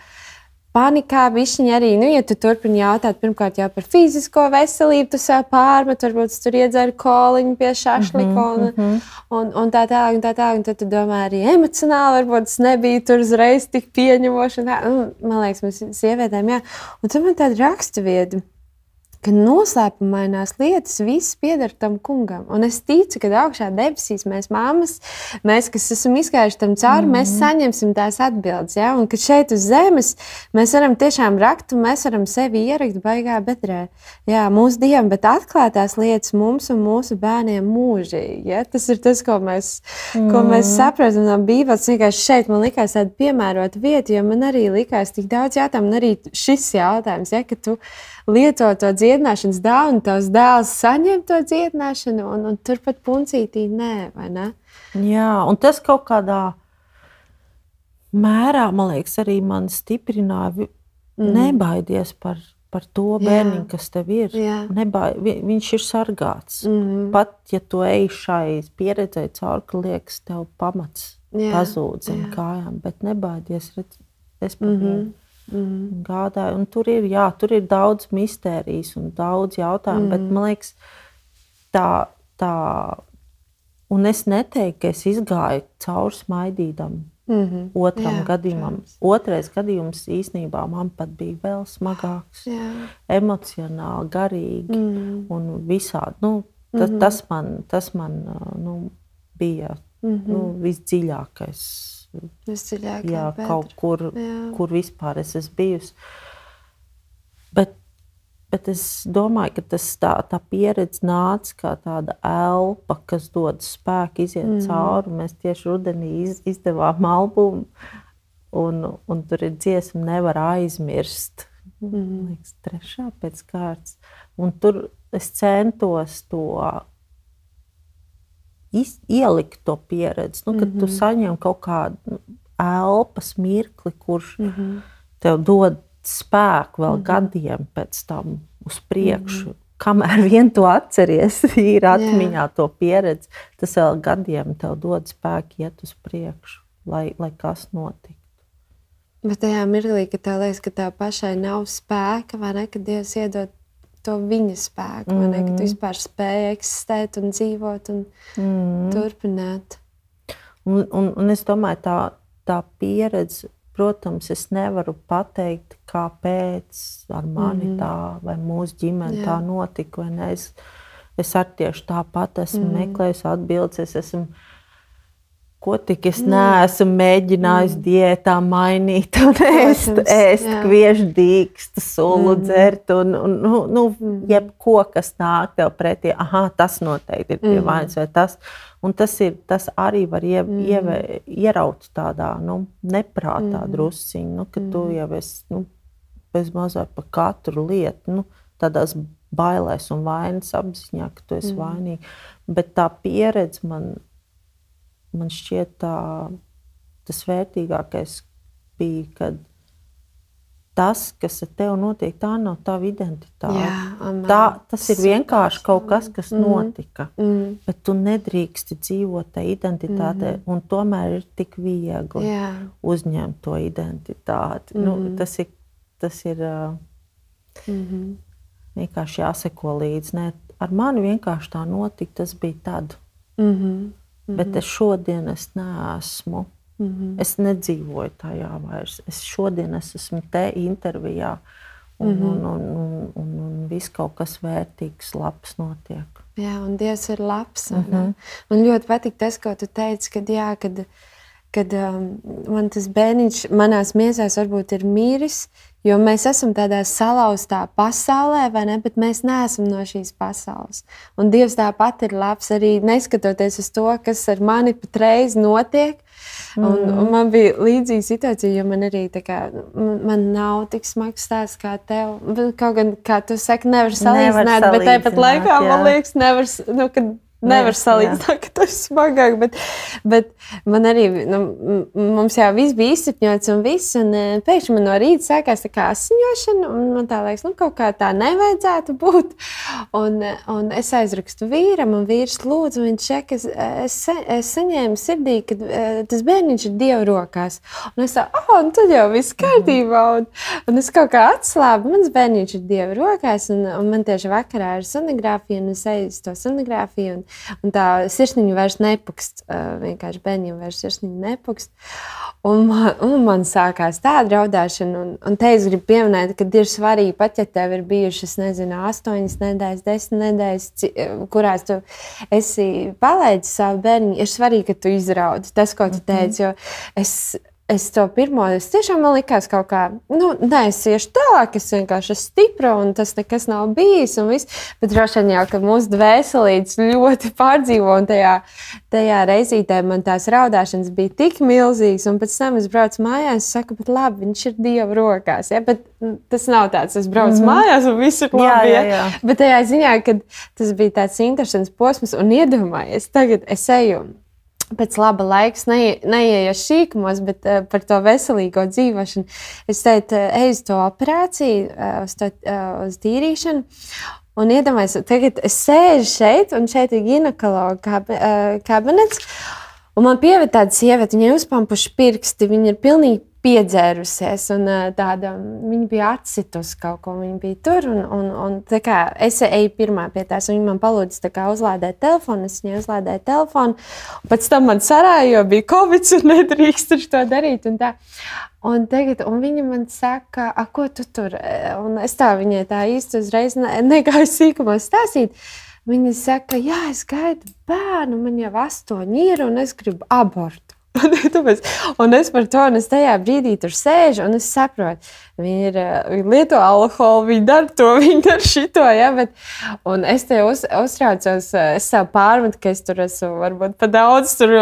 panikā. Viņi arī, nu, ja tu turpini jautāt, pirmkārt jau par fizisko veselību, tu sev pārmet, varbūt tu tur iedzer koliņu pie šašlika un, mm -hmm. un, un tā tālāk, un tā tālāk. Un tad tu domā arī emocionāli, varbūt es nebiju tur uzreiz tik pieņemoša. Nu, man liekas, mums sievietēm, jā. Un tad man tāda raksturvieta ka noslēpumainās lietas viss pieder tam kungam. Un es ticu, ka augšā debesīs mēs, māmas, mēs, kas esam izgājuši tam cauri, mm -hmm. mēs mhm. saņemsim tās atbildes. Ja? Un ka šeit uz zemes mēs varam tiešām rakt, un mēs varam sevi ierakt baigā bedrē. Jā, mūsu dievam, bet atklātās lietas mums un mūsu bērniem mūžīgi. Ja? Tas ir tas, ko mēs, mm -hmm. ko mēs saprotam no Bībeles. Vienkārši šeit man likās tāda piemērota vieta, jo man arī likās tik daudz jautājumu, un arī šis jautājums, ja, ka tu lieto to dziedināšanas dāvanu, tavs dēls saņem to dziedināšanu, un, un turpat puncītī nē, vai ne? Jā, un tas kaut kādā mērā, man liekas, arī man stiprināja. Mm. Nebaidies par, par to bērnu, kas tev ir. Nebai, viņš ir sargāts. Mm. Pat ja tu ej šai pieredzē cauri, ka liekas, tev pamats pazūd zem kājām, bet nebaidies. Redz, es par mm -hmm. Mm. Gādāju, un tur ir, jā, tur ir daudz mistērijas un daudz jautājumu, mm. bet man liekas, tā, tā, un es neteiktu, ka es izgāju cauri smaidītam. Mm -hmm. Otram jā, gadījumam. Protams. Otrais gadījums īstenībā man pat bija vēl smagāks. Jā. Emocionāli, garīgi mm. un visādi. Nu, tas, mm -hmm. tas man, tas man nu, bija mm -hmm. nu, visdziļākais. Visdziļākais. Jā, kaut kur, jā. kur vispār es esmu bijusi. Bet, bet es domāju, ka tas tā, tā pieredze nāca kā tāda elpa, kas dod spēku iziet mm cauri. Mēs tieši rudenī iz, izdevām albumu, un, un tur ir dziesma, nevar aizmirst. Mm. Liekas, trešā pēc kārtas. Un tur es centos to ielikt to pieredzi. Nu, kad mm -hmm. tu mhm. saņem kaut kādu nu, elpas mirkli, kurš mm -hmm. tev dod spēku vēl mm -hmm. gadiem pēc tam uz priekšu. Mm -hmm. Kamēr vien tu atceries, ir atmiņā yeah. to pieredzi, tas vēl gadiem tev dod spēku iet uz priekšu, lai, lai kas notiktu. Bet tajā mirklī, kad tev liekas, ka tev pašai nav spēka, vai ne, kad Dievs iedod to viņa spēku, mm. ne, ka tu mm. vispār spēj eksistēt un dzīvot un mm. turpināt. Un, un, un es domāju, tā, tā pieredze, protams, es nevaru pateikt, kāpēc ar mani mm. tā vai mūsu ģimene Jā. tā notika. Es, es arī tieši tāpat esmu mm. meklējis atbildes. Es esmu ko tik es neesmu mēģinājis mm. diētā mainīt, un ēst, ēst kviešu dīkstu, sulu mm. dzert, un, un nu, nu, mm. jebko, kas nāk tev pretī, aha, tas noteikti ir pie mm. vainas vai tas. Un tas, ir, tas arī var ie, mm. ieve, ieraut tādā nu, neprātā mm. drusciņā, nu, ka mm. tu jau esi nu, bez mazā par katru lietu, nu, tādās bailēs un vainas apziņā, ka tu esi mm. vainīga. Bet tā pieredze man man šķiet, tā, tas vērtīgākais bija, kad tas, kas ar tevi notiek, tā nav tava identitāte. Jā, amen. tā, tas ir vienkārši kaut kas, kas mm. notika. Mm. Bet tu nedrīksti dzīvot tajā identitātē, mm. un tomēr ir tik viegli Jā. uzņemt to identitāti. Mm. Nu, tas ir, tas ir mm -hmm. vienkārši jāseko līdzi. Ne, ar mani vienkārši tā notika. Tas bija tad. Mm -hmm. -hmm. bet es šodien es neesmu. Mm -hmm. Es nedzīvoju tajā vairs. Es šodien es esmu te intervijā, un, mm -hmm. un, un, un, un, un viss kaut kas vērtīgs, labs notiek. Jā, un Dievs ir labs. Mm -hmm. Man ļoti patīk tas, ko tu teici, kad, jā, kad, kad um, man tas bērniņš manās miesās varbūt ir mīris, Jo mēs esam tādā salauztā pasaulē, vai ne? Bet mēs neesam no šīs pasaules. Un Dievs tāpat ir labs arī neskatoties uz to, kas ar mani patreiz notiek. Un, mm. un man bija līdzīga situācija, jo man arī kā, man nav tik smags stāsts kā tev. Kaut gan, kā tu saki, nevar salīdzināt, nevar salīdzināt bet tāpat laikā jā. man liekas, nevar, nu, kad Nevar salīdzināt, ka tas ir smagāk, bet, bet man arī nu, mums jau viss bija izsapņots un viss. Un, e, pēkšņi man no rīta sākās tā kā asiņošana, un man tā liekas, nu, kaut kā tā nevajadzētu būt. Un, e, un es aizrakstu vīram, un vīrs lūdzu, viņš saka, es, es, es saņēmu sirdī, ka e, tas bērniņš ir Dieva rokās. Un es tādu, oh, un tad jau viss kārtībā. Un, un es kaut kā atslābu, mans bērniņš ir Dieva rokās, un, un man tieši vakarā ir sonogrāfija, un es eju uz to sonogrāfiju. Un, Un tā sirsniņa vairs nepakst. Vienkārši bērniem vairs sirsniņa nepakst. Un un man sākās tāda raudāšana, un, un te es gribu pieminēt, ka ir svarīgi, pat ja tev ir bijušas, nezinu, astoņas nedēļas, desmit nedēļas, kurās tu esi palaidis savu bērnu, ir svarīgi, ka tu izraudi tas, ko tu mhm. teici. Jo es es to pirmo, es tiešām man likās kaut kā, nu, nē, es iešu tālāk, es vienkārši esmu stipra un tas nekas nav bijis. Bet droši vien jau, ka mūsu dvēselītes ļoti pārdzīvo un tajā, tajā reizītē man tās raudāšanas bija tik milzīgas. Un pēc tam es braucu mājās, es saku, bet labi, viņš ir Dieva rokās. Ja? Bet tas nav tāds, es braucu mm -hmm. mājās un viss ir labi. Jā, jā, jā. Bet tajā ziņā, ka tas bija tāds interesants posms un iedomājies, tagad es eju pēc laba laika ne, neieiešu sīkumos, bet uh, par to veselīgo dzīvošanu. Es teicu, uh, ej uz to operāciju, uh, uz, to, uh, uz tīrīšanu. Un iedomājieties, tagad es sēžu šeit, un šeit ir ginekologa kab, uh, kabinets. Un man pievērta tāda sieviete, viņai uzpampuši pirksti, viņa ir pilnīgi piedzērusies. Un, tāda, viņa bija atsitusi kaut ko, viņa bija tur. Un, un, un, kā, es eju pirmā pie tās, viņa man palūdza kā, uzlādēt telefonu. Es viņai uzlādēju telefonu. Pēc tam man sarāja, jo bija covid, un nedrīkst to darīt. Un tā. Un tagad un viņa man saka, ko tu tur? Un es tā viņai tā īsti uzreiz negāju sīkumos stāstīt. Viņa saka, jā, es gaidu bērnu, man jau astoņi ir, un es gribu abortu. un es par to, un es tajā brīdī tur sēžu, un es saprotu, viņi, ir, viņi lieto alkoholu, viņi dara to, viņi dara šito. Ja, bet, un es te uz, uztraucos, es sev pārmetu, ka es tur esmu varbūt pa daudz, tur,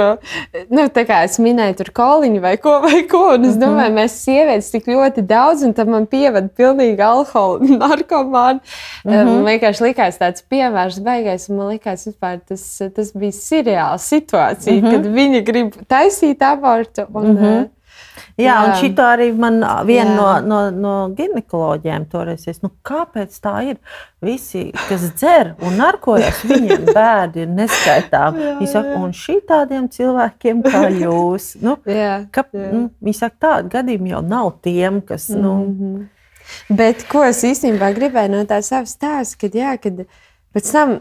nu, tā kā es minēju, tur koliņu vai ko, vai ko. Un es domāju, mm -hmm. mēs sievietes tik ļoti daudz, un tam man pievada pilnīgi alkoholu, narkomānu. Mm -hmm. Man vienkārši likās tāds piemērs, beigās, un man likās, vispār, tas, tas bija seriāla situācija, mm -hmm. kad viņi grib taisīt taisīt abortu. Un, mm -hmm. Jā, jā, un šī arī man viena no, no, no ginekoloģiem toreiz ir. Nu, kāpēc tā ir? Visi, kas dzer un narkojas, viņiem bērni ir neskaitām. Viņi saka, un šī tādiem cilvēkiem kā jūs. Nu, jā, ka, jā. Nu, viņi saka, tādi gadījumi jau nav tiem, kas. Mm -hmm. nu. Bet ko es īstenībā gribēju no tā savas stāsta, kad, jā, kad pēc tam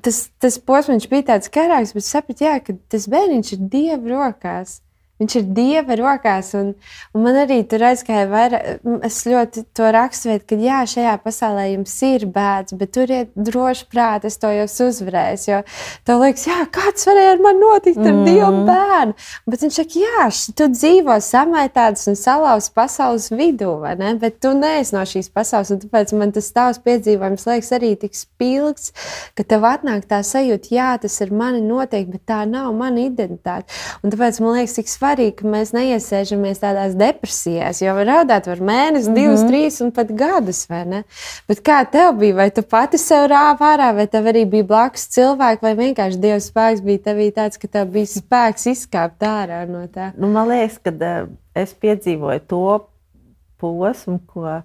tas, tas posms bija tāds garāks, bet sapratu, ka tas bērniņš ir dieva rokās. Viņš ir dieva rokās, un, un man arī tur aizgāja vairāk. Es ļoti to raksturoju, ka jā, šajā pasaulē jums ir bērns, bet turiet droši prātā, es to jau uzvarēju. Jo tev liekas, jā, kāds varēja ar mani notikt ar mm. dievu bērnu. Bet viņš saka, jā, tu dzīvo samaitāts un salauz pasaules vidū? Bet tu neesi no šīs pasaules, tāpēc man tas tavs piedzīvojums liekas arī tik spilgts, ka tev atnāk tā sajūta, jā, tas ir mani noteikti, bet tā nav mana identitāte. Un tāpēc man liekas, tik svarīgi svarīgi, ka mēs neiesēžamies tādās depresijās, jo raudāt var mēnesi, mm -hmm. divus, trīs un pat gadus. Bet kā tev bija? Vai tu pati sev rāvi ārā, vai tev arī bija blakus cilvēki, vai vienkārši Dieva spēks bija tevī tāds, ka tev bija spēks izkāpt ārā no tā? Nu, man liekas, ka uh, es piedzīvoju to posmu, ko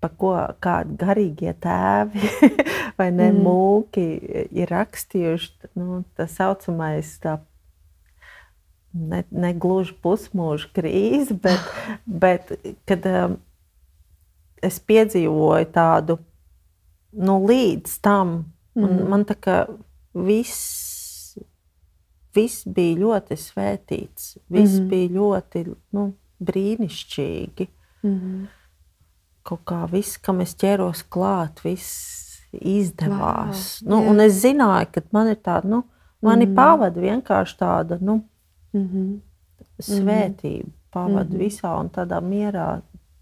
pa ko kādi garīgie tēvi vai ne mm. mūki ir rakstījuši. Nu, tā saucamais tā ne, ne gluži pusmūža krīze, bet, bet kad um, es piedzīvoju tādu nu, līdz tam, mm. man tā kā viss, viss bija ļoti svētīts, viss mm. bija ļoti nu, brīnišķīgi. Mm. Kaut kā viss, kam es ķeros klāt, viss izdevās. Wow. Nu, un es zināju, ka man ir tāda, nu, mani mm. pavada vienkārši tāda. Nu, Mm -hmm. Svētību pavadu mm -hmm. visā un tādā mierā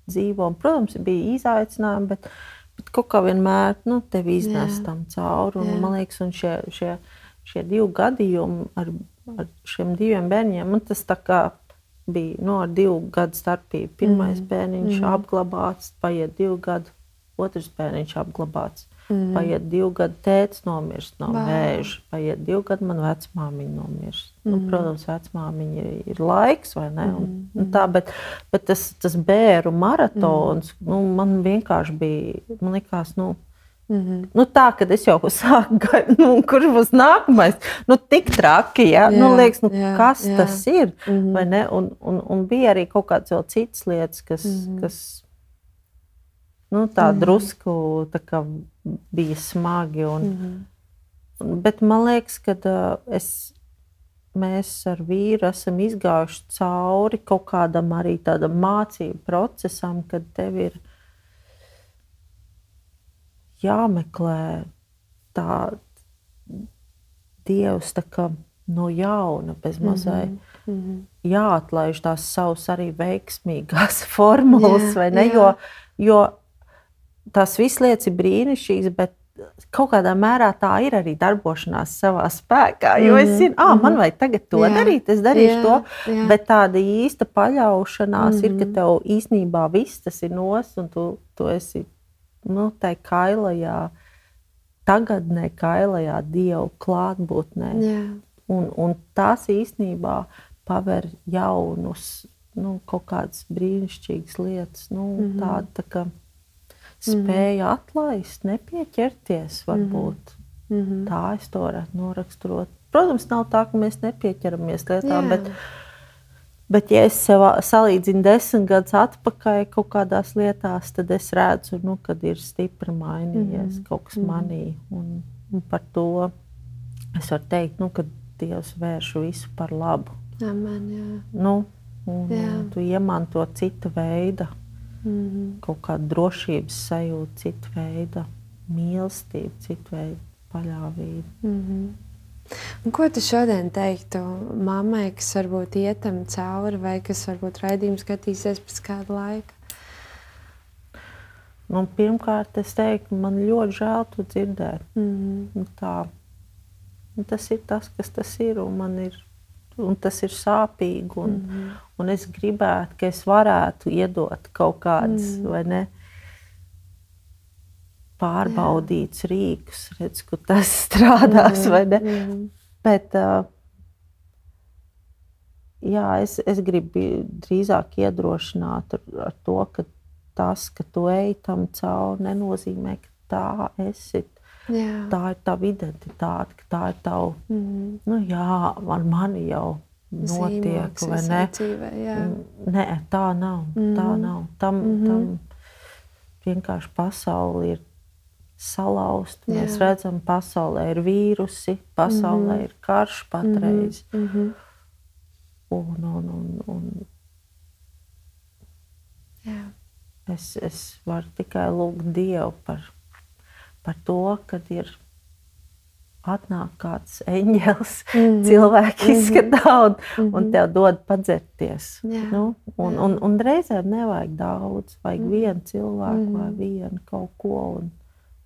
dzīvo. Un, protams, bija izaicinājumi, bet, bet kaut kā vienmēr nu, tevi iznest tam cauri. Un, man liekas, un šie, šie, šie divi gadījumi ar, ar šiem diviem bērniem, man tas bija nu, ar divu gadu starpību. Pirmais mm. bērniņš mm. apglabāts, paiet divi gadi, otrs bērniņš apglabāts. Mm. Paiet divi gadi, tēvs nomirst no wow. vēža. Paiet divi gadi, man vecmāmiņa nomirst. Nu, mm. Nu, protams, vecmāmiņa ir, ir laiks, vai ne? Un, mm. un tā, bet, bet tas, tas bērnu maratons mm. nu, man vienkārši bija, man likās, nu, Mm -hmm. nu, tā, kad es jau sāku nu, kurš būs nākamais. Nu, tik traki, ja? jā, nu, liekas, nu, jā, kas jā. tas ir. Mm -hmm. un, un, un bija arī kaut kādas vēl citas lietas, kas, mm -hmm. kas nu, tā mm. drusku tā kā, bija smagi. Un, mm. Bet man liekas, ka es, mēs ar vīru esam izgājuši cauri kaut kādam arī tādam mācību procesam, kad tev ir jāmeklē tā dievs tā kā no jauna, bez mazai. Mm -hmm. Mm -hmm. Jāatlaiž tās savas arī veiksmīgās formulas, yeah, vai ne? Yeah. Jo, jo tās visas lietas ir brīnišķīgas, bet kaut kādā mērā tā ir arī darbošanās savā spēkā. Jo mm -hmm. es zinu, ah, man mhm. vajag tagad to jā. darīt, es darīšu jā, to. Jā. Bet tāda īsta paļaušanās mm -hmm. ir, ka mhm. tev īstenībā viss tas ir nos, un tu, tu esi nu, tai kailajā, tagadnē, kailajā dievu klātbūtnē. Jā. Un, un tās īstenībā paver jaunus, nu, kaut kādas brīnišķīgas lietas. Nu, mm -hmm. tāda, tā spēja atlaist, nepieķerties. Varbūt. Mm -hmm. Tā es to varētu noraksturot. Protams, nav tā, ka mēs nepieķeramies lietām, Jā. bet, bet ja es sev salīdzinu desmit gadus atpakaļ kaut kādās lietās, tad es redzu, nu, kad ir stipri mainījies mm -hmm. kaut kas mm -hmm. manī. Un, un par to es varu teikt, nu, ka Dievs vērš visu par labu. Amen, jā. Nu, un, jā. Tu iemanto citu veidu mm kaut kāda drošības sajūta, cita veida mīlestība, cita veida paļāvība. Mm -hmm. Un ko tu šodien teiktu mammai, kas varbūt ietam cauri, vai kas varbūt raidījumu skatīsies pēc kāda laika? Nu, pirmkārt, es teiktu, man ļoti žēl to dzirdēt. Mm -hmm. Tā, un tas ir tas, kas tas ir. Un, ir, un tas ir sāpīgi. Un, mm -hmm. un es gribētu, ka es varētu iedot kaut kādas, mm -hmm. ne? Pārbaudīts Jā. rīkus, redz, ka tas strādās, mm -hmm. Mm. Bet, uh, jā, es, es gribu drīzāk iedrošināt ar, ar to, ka tas, ka tu ej tam cauri, nenozīmē, ka tā esi. Jā. Tā ir tava identitāte, tā ir tava. Mm -hmm. nu, jā, ar mani jau notiek, Zīmoks, vai ne? Dzīvē, Nē, tā nav. Mm -hmm. Tā mhm. nav. Tam, mm -hmm. tam vienkārši pasaule ir salauzta. Mēs redzam, pasaulē ir vīrusi, pasaulē mm -hmm. ir karš patreiz. Mm -hmm. Un, un, un, un, Jā. Es, es varu tikai lūgt Dievu par, par to, ka ir atnāk kāds eņģēlis, mm -hmm. cilvēks mhm. izskatā un, mm -hmm. un tev dod padzerties. Jā. Nu, un, un, un reizēm nevajag daudz, vajag mm -hmm. vienu cilvēku mm -hmm. vai vienu kaut ko, un,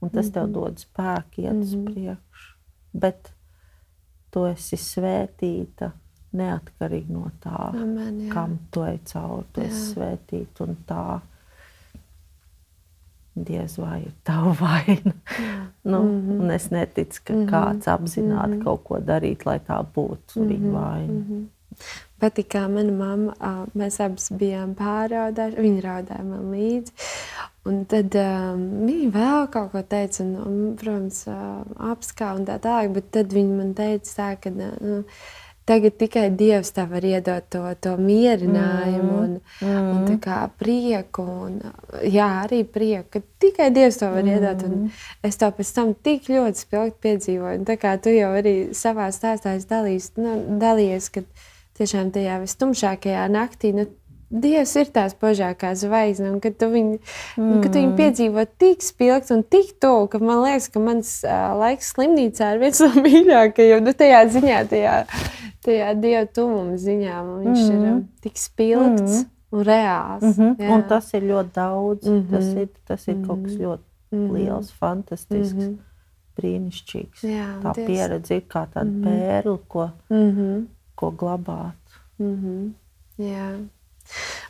un tas mm -hmm. tev mhm. dod spēku iet uz mm -hmm. priekšu. Bet tu esi svētīta neatkarīgi no tā, Amen, jā. kam tu ej cauri. Tu jā. esi svētīta un tā diez vai tava vaina. nu, mm -hmm. Es neticu, ka mm -hmm. kāds apzināti mm -hmm. kaut ko darīt, lai tā būtu mm -hmm. viņa vaina. Mm -hmm. Patīk, kā mana mamma, mēs abas bijām pārādājuši, viņa raudāja man līdzi. Un tad um, viņa vēl kaut ko teica, un, un protams, uh, apskā un tā tālāk, bet tad viņa man teica tā, ka, nu, Tagad tikai Dievs tev var iedot to, to mierinājumu un, mm. un mm. prieku. Un, jā, arī prieku. Tikai Dievs to var mm. iedot. Es to pēc tam tik ļoti spilgti piedzīvoju. Un tā kā tu jau arī savā stāstā dalīs, nu, dalījies, ka tiešām tajā vistumšākajā naktī. Nu, Dievs ir tās pažākās zvaigznes, un kad tu viņu, mm. kad tu viņu piedzīvo tik spilgti un tik tuvu, ka man liekas, ka mans uh, laiks slimnīcā ir viens no mīļākajiem. Nu, tajā ziņā, tajā, tajā dieva tuvuma ziņā. Viņš mm. ir um, tik spilgts mm. un reāls. Mm -hmm. Un tas ir ļoti daudz. Mm -hmm. Tas ir, tas ir mm -hmm. kaut kas ļoti mm -hmm. liels, fantastisks. Mm -hmm. Brīnišķīgs. Jā, tā ties. pieredze ir kā tāda mm -hmm. pērle, ko, mm -hmm. ko glabāt. Mm -hmm. Jā.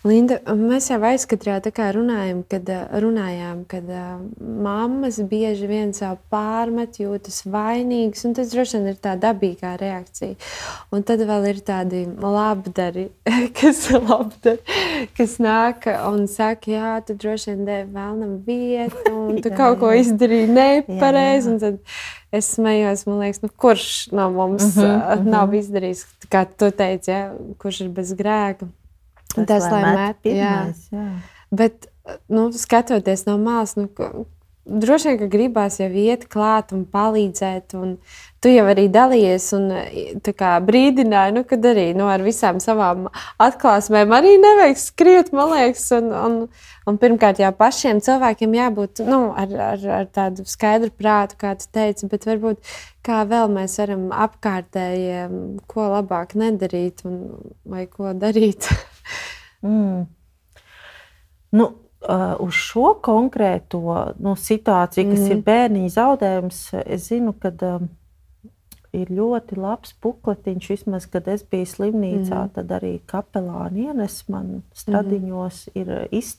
Linda, mēs jau aizkatrā runājam, kad, runājām, kad uh, mammas bieži vien savu pārmet, jūtas vainīgas, un tas droši vien ir tā dabīgā reakcija. Un tad vēl ir tādi labdari, kas, labdari, kas nāk un saka, jā, tu droši vien devi vēlnam vietu, un tu jā, kaut ko izdarīji nepareizi. Es smējos, man liekas, nu, kurš no mums uh -huh, uh -huh. nav izdarījis, kā tu teici, ja, kurš ir bez grēka. Tas, tas lai met, pirmais, jā. Jā. Bet, nu, skatoties no malas, nu, droši vien, ka gribās jau iet klāt un palīdzēt. Un tu jau arī dalījies un brīdināji, nu, kad arī nu, ar visām savām atklāsmēm arī nevajag skriet, man liekas. Un, un, un pirmkārt, jau pašiem cilvēkiem jābūt nu, ar, ar, ar tādu skaidru prātu, kā tu teici, bet varbūt kā vēl mēs varam apkārtējiem, ko labāk nedarīt un ko darīt. mm. nu, uh, uz šo konkrēto nu, situāciju, kas mm. ir bērniņa zaudējums, es zinu, ka. Um, ir ļoti labs bukletiņš. Vismaz, kad es biju slimnīcā, mm. tad arī kapelāni ienes man stradiņos, mm. ir, iz,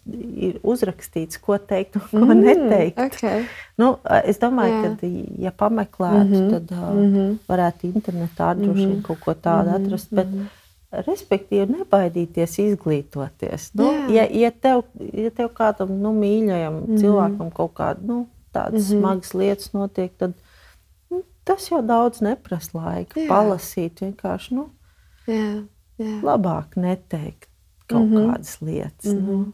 ir uzrakstīts, ko teikt un ko mm. neteikt. Okay. Nu, es domāju, ka, ja pameklētu, mm -hmm. tad uh, mm -hmm. varētu internetā droši vien mm -hmm. kaut ko tādu mm -hmm. atrast. Bet, mm -hmm. Respektīvi, nebaidīties izglītoties. Nu, ja, ja, tev, ja tev kādam nu, mīļajam mm cilvēkam kaut kāda nu, tādas mm smagas lietas notiek, tad Tas jau daudz neprasa laika. Jā. Palasīt vienkārši nu, jā, jā. labāk neteikt kaut mm -hmm. kādas lietas. Mm -hmm. nu.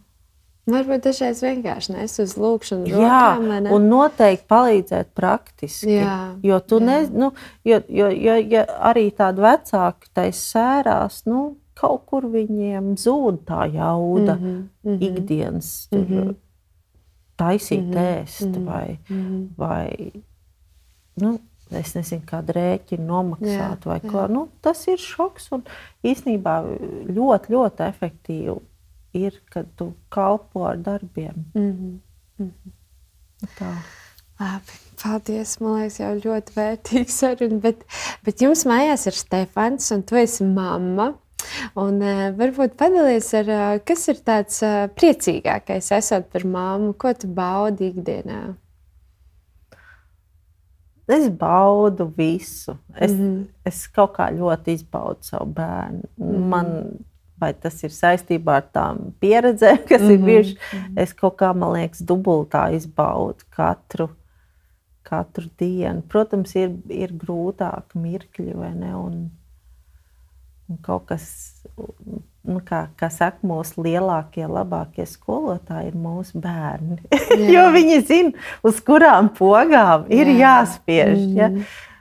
Varbūt dažreiz vienkārši nes uz lūkšanu. Jā, rokām, un noteikti palīdzēt praktiski. Jā, jo tu jā. ne, nu, jo, jo, jo, ja arī tādi vecāki tai sērās, nu, kaut kur viņiem zūd tā jauda mm -hmm, mm -hmm. ikdienas. Mm -hmm. Taisīt mm -hmm, ēst mm -hmm, vai, vai nu, es nezinu, kādu rēķinu nomaksāt. Jā, jā. Nu, tas ir šoks. Un īsnībā ļoti, ļoti efektīvi ir, kad tu kalpo ar darbiem. Mm -hmm. Mm -hmm. Tā. Labi, paldies. Man liekas, jau ļoti vērtīgi saruna. Bet, bet jums mājās ir Stefans, un tu esi mamma. Un, uh, varbūt padalīties ar, uh, kas ir tāds uh, priecīgākais, esot par māmu, ko tu baudi ikdienā? Es baudu visu. Es, mm -hmm. es kaut kā ļoti izbaudu savu bērnu. Mm -hmm. Man, vai tas ir saistībā ar tām pieredzēm, kas mm -hmm. ir mhm. bijušas, -hmm. es kaut kā, man liekas, dubultā izbaudu katru, katru dienu. Protams, ir, ir grūtāk mirkļi, vai ne? Un, un kaut kas nu, kā, kā saka, mūsu lielākie, labākie skolotāji ir mūsu bērni. jo viņi zina, uz kurām pogām ir Jā. jāspiež. Mm. Ja?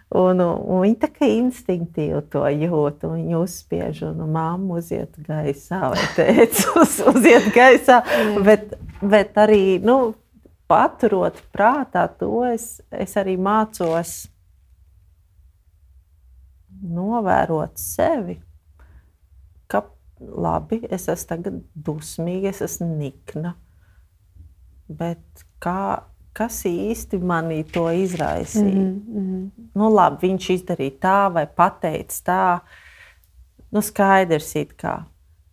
Un, un viņi tā kā instinktīvi to jūt, un viņi uzspiež, un māma uziet gaisā, vai teica, uz, uziet gaisā. bet, bet arī nu, paturot prātā to, es, es arī mācos novērot sevi labi, es esmu tagad dusmīga, es esmu nikna. Bet kā, kas īsti manī to izraisīja? Mm -hmm. nu, labi, viņš izdarīja tā vai pateica tā. Nu, skaidrs, kā.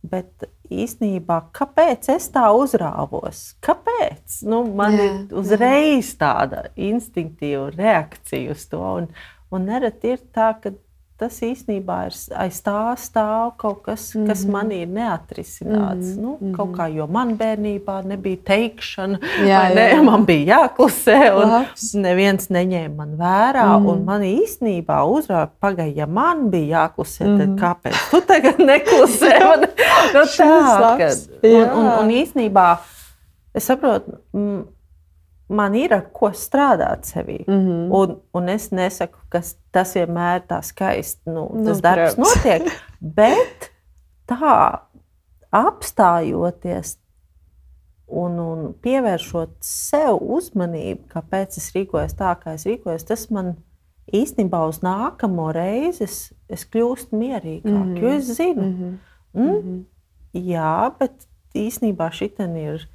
Bet īstenībā, kāpēc es tā uzrāvos? Kāpēc? Nu, man jā, ir uzreiz jā. tāda instinktīva reakcija uz to. Un, un nereti ir tā, ka tas īstenībā ir aiz tā stāv kaut kas, mm -hmm. kas man ir neatrisināts. Mm -hmm. nu, kaut kā, jo man bērnībā nebija teikšana, jā, ne, jā. man bija jāklusē, un Labs. neviens neņēma man vērā. Mm -hmm. Man īstenībā uzrāda, pagaidi, ja man bija jāklusē, mm -hmm. tad mhm. kāpēc tu tagad neklusē? Man, nu, tā, kad, un, un, un īstenībā es saprotu. Mm, man ir ar ko strādāt sevī. Mm -hmm. un, un es nesaku, ka tas vienmēr tā skaisti nu, nu, tas darbs protams. notiek. Bet tā apstājoties un, un pievēršot sev uzmanību, kāpēc es rīkojos tā, kā es rīkojos, tas man īstenībā uz nākamo reizi es, es kļūstu mierīgāk. Mm -hmm. Jo es zinu, mm -hmm. mm, mm -hmm. jā, bet īstenībā šī ir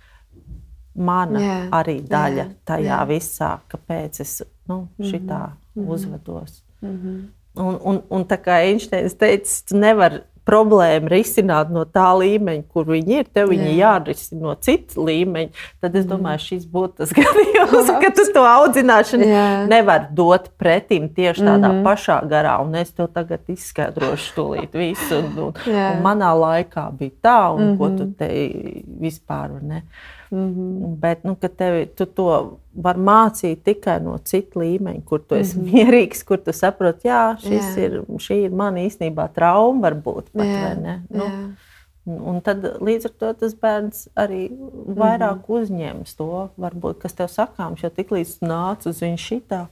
mana jā, arī daļa jā, tajā jā. visā, kāpēc es nu, šitā mm -hmm. uzvedos. Mm -hmm. Un, un, un tā kā Einsteins teica, tu nevari problēmu risināt no tā līmeņa, kur viņi ir. Tev viņi Jā. jārisina no cita līmeņa. Tad es domāju, mm. šis būtu tas gadījums, ka tu to audzināšanu Jā. nevar dot pretim tieši tādā mm -hmm. pašā garā. Un es tev tagad izskaidrošu tūlīt visu. Un, un, un manā laikā bija tā, un mm -hmm. ko tu mhm. te vispār ne. Mm -hmm. Bet nu, tevi, tu to var mācīt tikai no cita līmeņa, kur tu esi mm -hmm. mierīgs, kur tu saproti, ir, šī ir mana īstenībā trauma, varbūt pat jā. Nu, jā. Un tad līdz ar to tas bērns arī vairāk mm -hmm. uzņems to, varbūt, kas tev sakāms. Jo tiklīdz nāc uz viņu šitā,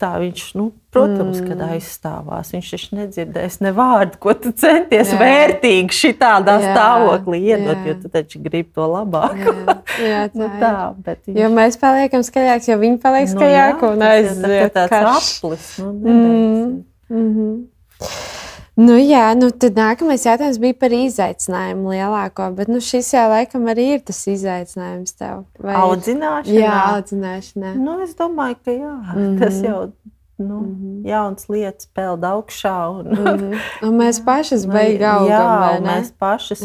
tā viņš, nu, protams, mm. kad aizstāvās. Viņš taču nedzirdēs ne vārdu, ko tu centies jā. vērtīgi šitādā jā. stāvoklī iedot, jā. jo tu taču gribi to labāko. Jā, jā tā, nu, tā, viņš... Jo mēs paliekam skaļāki, jo viņi paliek skaļāki nu, jā, un aiziet. Tas ir tāds aplis. Nu, mm. Mm -hmm. Nu, jā, nu tad nākamais jautājums bija par izaicinājumu lielāko. Bet nu, šis jau laikam arī ir tas izaicinājums tev. Vai... Audzināšanā. Jā, audzināšanā. Nu, es domāju, ka jā, mm -hmm. tas jau nu, mm -hmm. jauns lietas peld augšā. Un, mm -hmm. un mēs beigām augam. Jā, mēs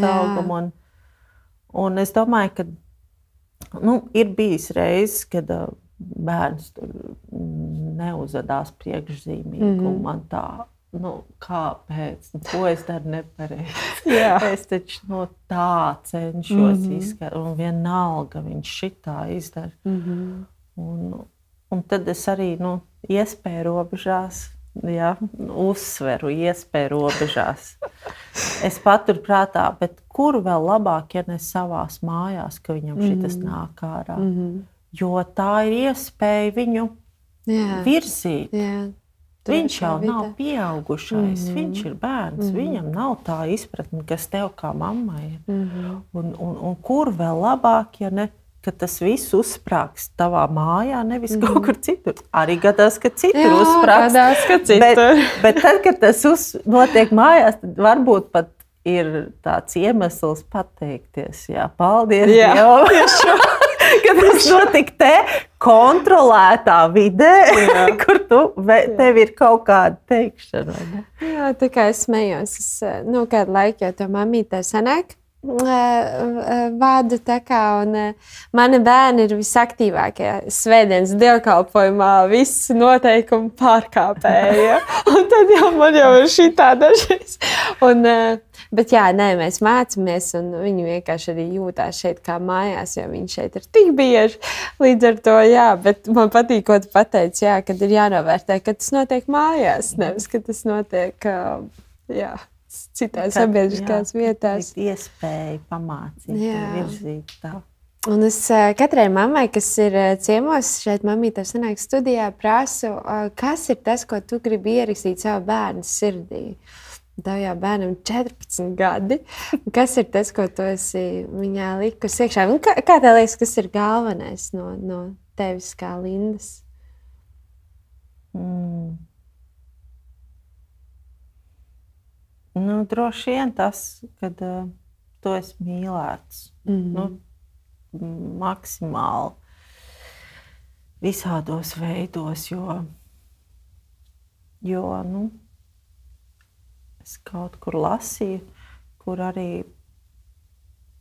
jā. augam. Un, un es domāju, ka nu, ir bijis reizes, kad uh, bērns tur neuzvedās priekšzīmīgi. Mm -hmm. Man tā nu, kāpēc, nu, ko es daru nepareizi. es taču no tā cenšos mm -hmm. izskaidrot, un vienalga viņš šitā izdara. Mm -hmm. un, un tad es arī nu, iespēju robežās. Ja, uzsveru, iespēju robežās. Es paturu prātā, bet kur vēl labāk, ja ne savā mājās, ka viņam šis mm -hmm. nāk ārā. Mm -hmm. Jo tā ir iespēja viņu Jā. virzīt. Jā. Viņš jau vide. nav pieaugušais, mm -hmm. viņš ir bērns. Mm -hmm. Viņam nav tā izpratne, kas tev kā mammai ir. Mm -hmm. un, un, un kur vēl labāk, ja ne ka tas viss uzsprāgs tavā mājā, nevis mm. kaut kur citur. Arī gadās, ka citur Jā, uzsprāgs. Gadās, ka citur. Bet, bet tad, kad tas uz, notiek mājās, tad varbūt pat ir tāds iemesls pateikties. Jā, paldies! Jā, Dievam! Kad tas notika te, kontrolētā vidē, Jā. kur tu, tev ir kaut kāda teikšana. Jā, tā kā es smējos, es nu, kādu laiku jau to mamītē sanāk vada. Kā, un, mani bērni ir visaktīvākie svētdienas dievkalpojumā, visi noteikumi pārkāpēji. Un tad jau man jau ir šī tā dažreiz. Un, bet jā, nē, mēs mācāmies, un viņi vienkārši arī jūtās šeit kā mājās, jo viņi šeit ir tik bieži. Līdz ar to, jā, bet man patīk, ko tu pateici, jā, kad ir jānovērtē, ka tas notiek mājās, nevis, ka tas notiek. Jā citās sabiedriskās vietās. Iespēja pamācīt, virzīt tā. Un es katrai mammai, kas ir ciemos šeit, mamītē, sanāk studijā, prasu, kas ir tas, ko tu gribi ierakstīt savu bērnu sirdī. Tev jau bērnam ir 14 gadi. Kas ir tas, ko tu esi viņā likusi iekšā? Un kā, kā tev liekas, kas ir galvenais no, no tevis kā Lindas? Mm. Nu, droši vien tas, ka uh, tu esi mīlēts. Mm -hmm. nu, maksimāli visādos veidos, jo, jo nu, es kaut kur lasīju, kur arī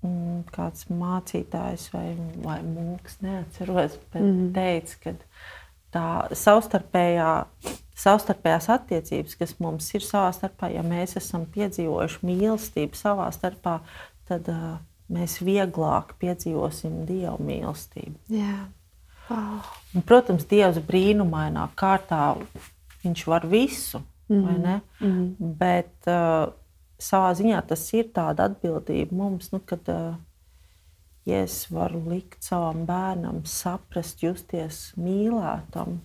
mm, kāds mācītājs vai, vai mūks, neatceros, bet mm -hmm. teica, ka tā savstarpējā savstarpējās attiecības, kas mums ir savā starpā, ja mēs esam piedzīvojuši mīlestību savā starpā, tad uh, mēs vieglāk piedzīvosim dievu mīlestību. Jā. Oh. Un, protams, Dievs brīnumainā kārtā viņš var visu, mm -hmm. mm -hmm. bet uh, savā ziņā tas ir tāda atbildība mums, nu, kad uh, ja es varu likt savam bērnam saprast, justies mīlētam,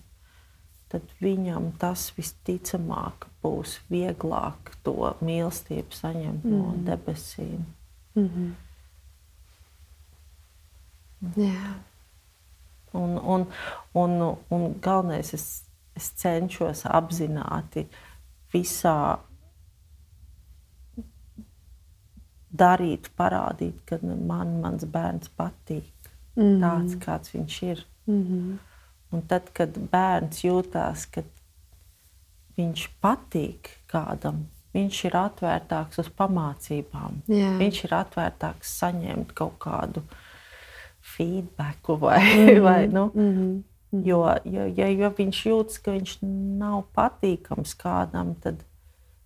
tad viņam tas visticamāk būs vieglāk to mīlestību saņemt mm. no debesīm. Mm -hmm. Jā. Un, un, un, un galvenais, es, es cenšos apzināti visā darīt, parādīt, ka man mans bērns patīk. Mm -hmm. Tāds, kāds viņš ir. Mm -hmm. Un tad, kad bērns jūtās, ka viņš patīk kādam, viņš ir atvērtāks uz pamācībām. Jā. Viņš ir atvērtāks saņemt kaut kādu feedback vai, mm -hmm. vai nu, mm -hmm. Jo, jo, ja, jo viņš jūtas, ka viņš nav patīkams kādam, tad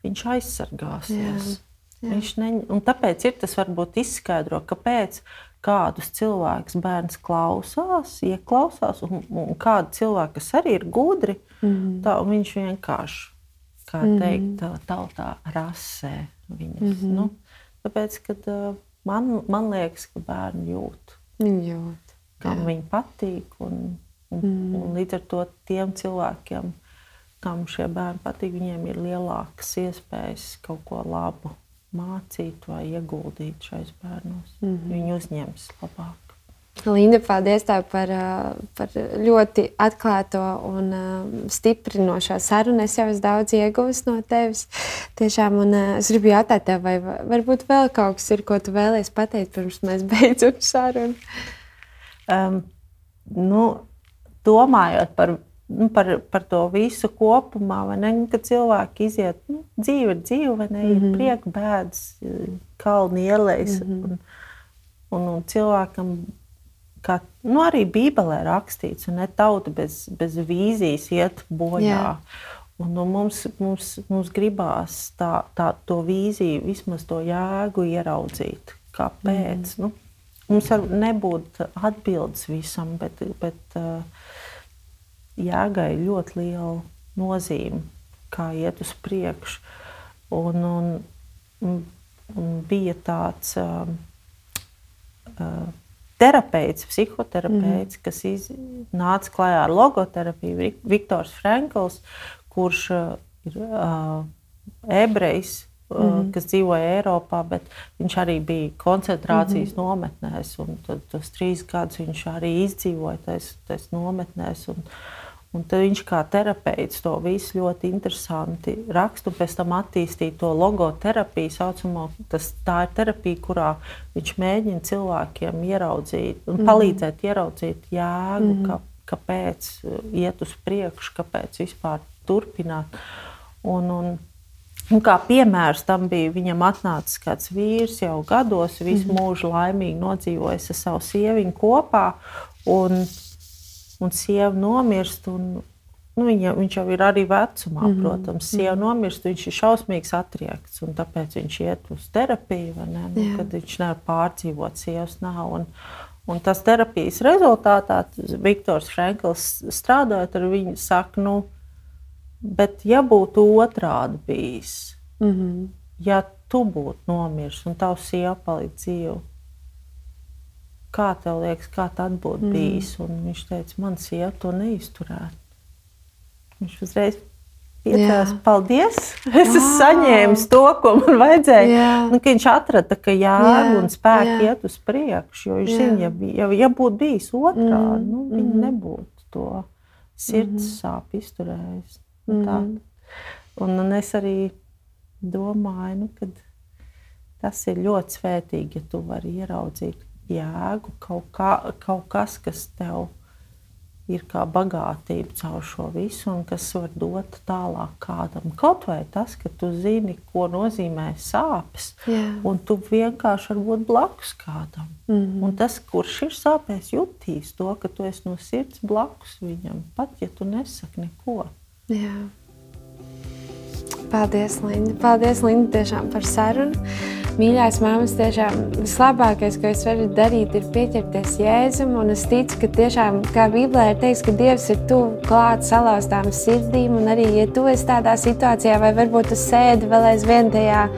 viņš aizsargāsies. Jā. Jā. Viņš ne, tāpēc ir tas varbūt izskaidro, kāpēc kādus cilvēkus bērns klausās, ieklausās, un, un kādu cilvēku, kas arī ir gudri, mm. tā, viņš vienkārši, kā mm. teikt, tautā rasē viņus. Mm nu, tāpēc, kad man, man liekas, ka bērni jūt, viņi jūt kam viņi patīk, un, un, mm. un līdz ar to tiem cilvēkiem, kam šie bērni patīk, viņiem ir lielākas iespējas kaut ko labu mācīt vai ieguldīt šais bērnos. Mm -hmm. Viņi uzņems labāk. Linda, paldies tev par, par ļoti atklāto un stiprinošo sarunu. Es jau esmu daudz ieguvis no tevis. Tiešām, un es gribu jautāt tev, vai varbūt vēl kaut kas ir, ko tu vēlēsies pateikt, pirms mēs beidzam sarunu. Um, nu, domājot par nu, par, par to visu kopumā, ne, kad cilvēki iziet, nu, dzīve ir dzīve, ne, mm -hmm. ir mhm. prieka, bēdas, kalni ielējas. Mm -hmm. un, un, un cilvēkam, kā nu, arī Bībelē rakstīts, un ne tauta bez, bez vīzijas iet bojā. Yeah. Un, nu, mums, mums, mums gribās tā, tā, to vīziju, vismaz to jēgu ieraudzīt. Kāpēc? Mm. Nu, mums var nebūt atbildes visam, bet, bet uh, jēgai ļoti liela nozīme, kā iet uz priekšu. Un, un, un bija tāds uh, uh, terapeits, psihoterapeits, mm. kas iz, nāca klajā ar logoterapiju, Viktors Frankls, kurš uh, ir uh, ebrejs, mm -hmm. kas dzīvoja Eiropā, bet viņš arī bija koncentrācijas mm -hmm. nometnēs. Tad, tos trīs gadus viņš arī izdzīvoja tajās nometnēs. Un, Un viņš kā terapeits to visu ļoti interesanti raksta, un pēc tam attīstīja to logoterapiju, saucamo, tas, tā ir terapija, kurā viņš mēģina cilvēkiem ieraudzīt un mhm. palīdzēt ieraudzīt jēgu, mm -hmm. ka, kāpēc uh, iet uz priekšu, kāpēc vispār turpināt. Un, un, un kā piemērs tam bija, viņam atnācis kāds vīrs jau gados, visu mm -hmm. mūžu laimīgi nodzīvojis ar savu sieviņu kopā. Un, un sieva nomirst. Un, nu, viņa, viņš jau ir arī vecumā, mm -hmm. protams. Sieva -hmm. nomirst, viņš ir šausmīgs atriekts, un tāpēc viņš iet uz terapiju, ne, nu, kad viņš nevar pārdzīvot sievas nav. Un, un tas terapijas rezultātā Viktors Frankls strādājot ar viņu, saka, nu, bet ja būtu otrādi bijis, mm -hmm. ja tu būtu nomiris un tavs sieva palika dzīva, kā tev liekas, kā tas būtu mm. bijis? Un viņš teica, man sieva to neizturētu. Viņš uzreiz pieteicis, paldies. Es esmu saņēmis to, ko man vajadzēja. Yeah. Nu, viņš atrada, ka jēga un spēki yeah. iet uz priekšu. Jo viņš zina, ja, ja, ja būtu bijis otrādi, mm. nu, viņi mm. nebūtu to sirds mm. sāpju izturējis. Mm. Un, un es arī domāju, nu, ka tas ir ļoti svētīgi, ja tu vari ieraudzīt jēgu, kaut, kā, kaut kas, kas tev ir kā bagātība caur šo visu, un kas var dot tālāk kādam. Kaut vai tas, ka tu zini, ko nozīmē sāpes, yeah. un tu vienkārši vari būt blakus kādam. Mm -hmm. Un tas, kurš ir sāpēs, jutīs to, ka tu esi no sirds blakus viņam, pat ja tu nesaki neko. Yeah. Paldies, Linda. Paldies, Linda, tiešām par sarunu. Mīļās māmas, tiešām vislabākais, ko es varu darīt, ir pieķerties Jēzum. Un es ticu, ka tiešām, kā Bībelē ir teikts, ka Dievs ir tuvu klāt salauztām sirdīm. Un arī, ja tu esi tādā situācijā, vai varbūt tu sēdi vēl aizvien tajā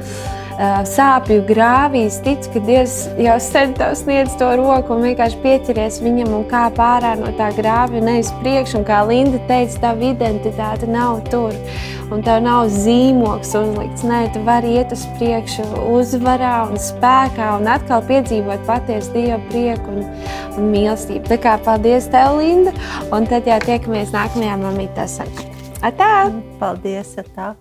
sāpju grāvīs, tic, ka Dievs jau sen tev sniedz to roku un vienkārši pieķeries viņam un kā pārā no tā grāvja, nevis priekš. Un kā Linda teica, tava identitāte nav tur un tev nav zīmoks uzlikts. Nē, tu vari iet uz priekšu, uzvarā un spēkā un atkal piedzīvot patiesu Dieva prieku un, un mīlestību. Tā kā paldies tev, Linda, un tad jau tiekamies nākamajā mamitā sarunā. Atā! Paldies! Atā.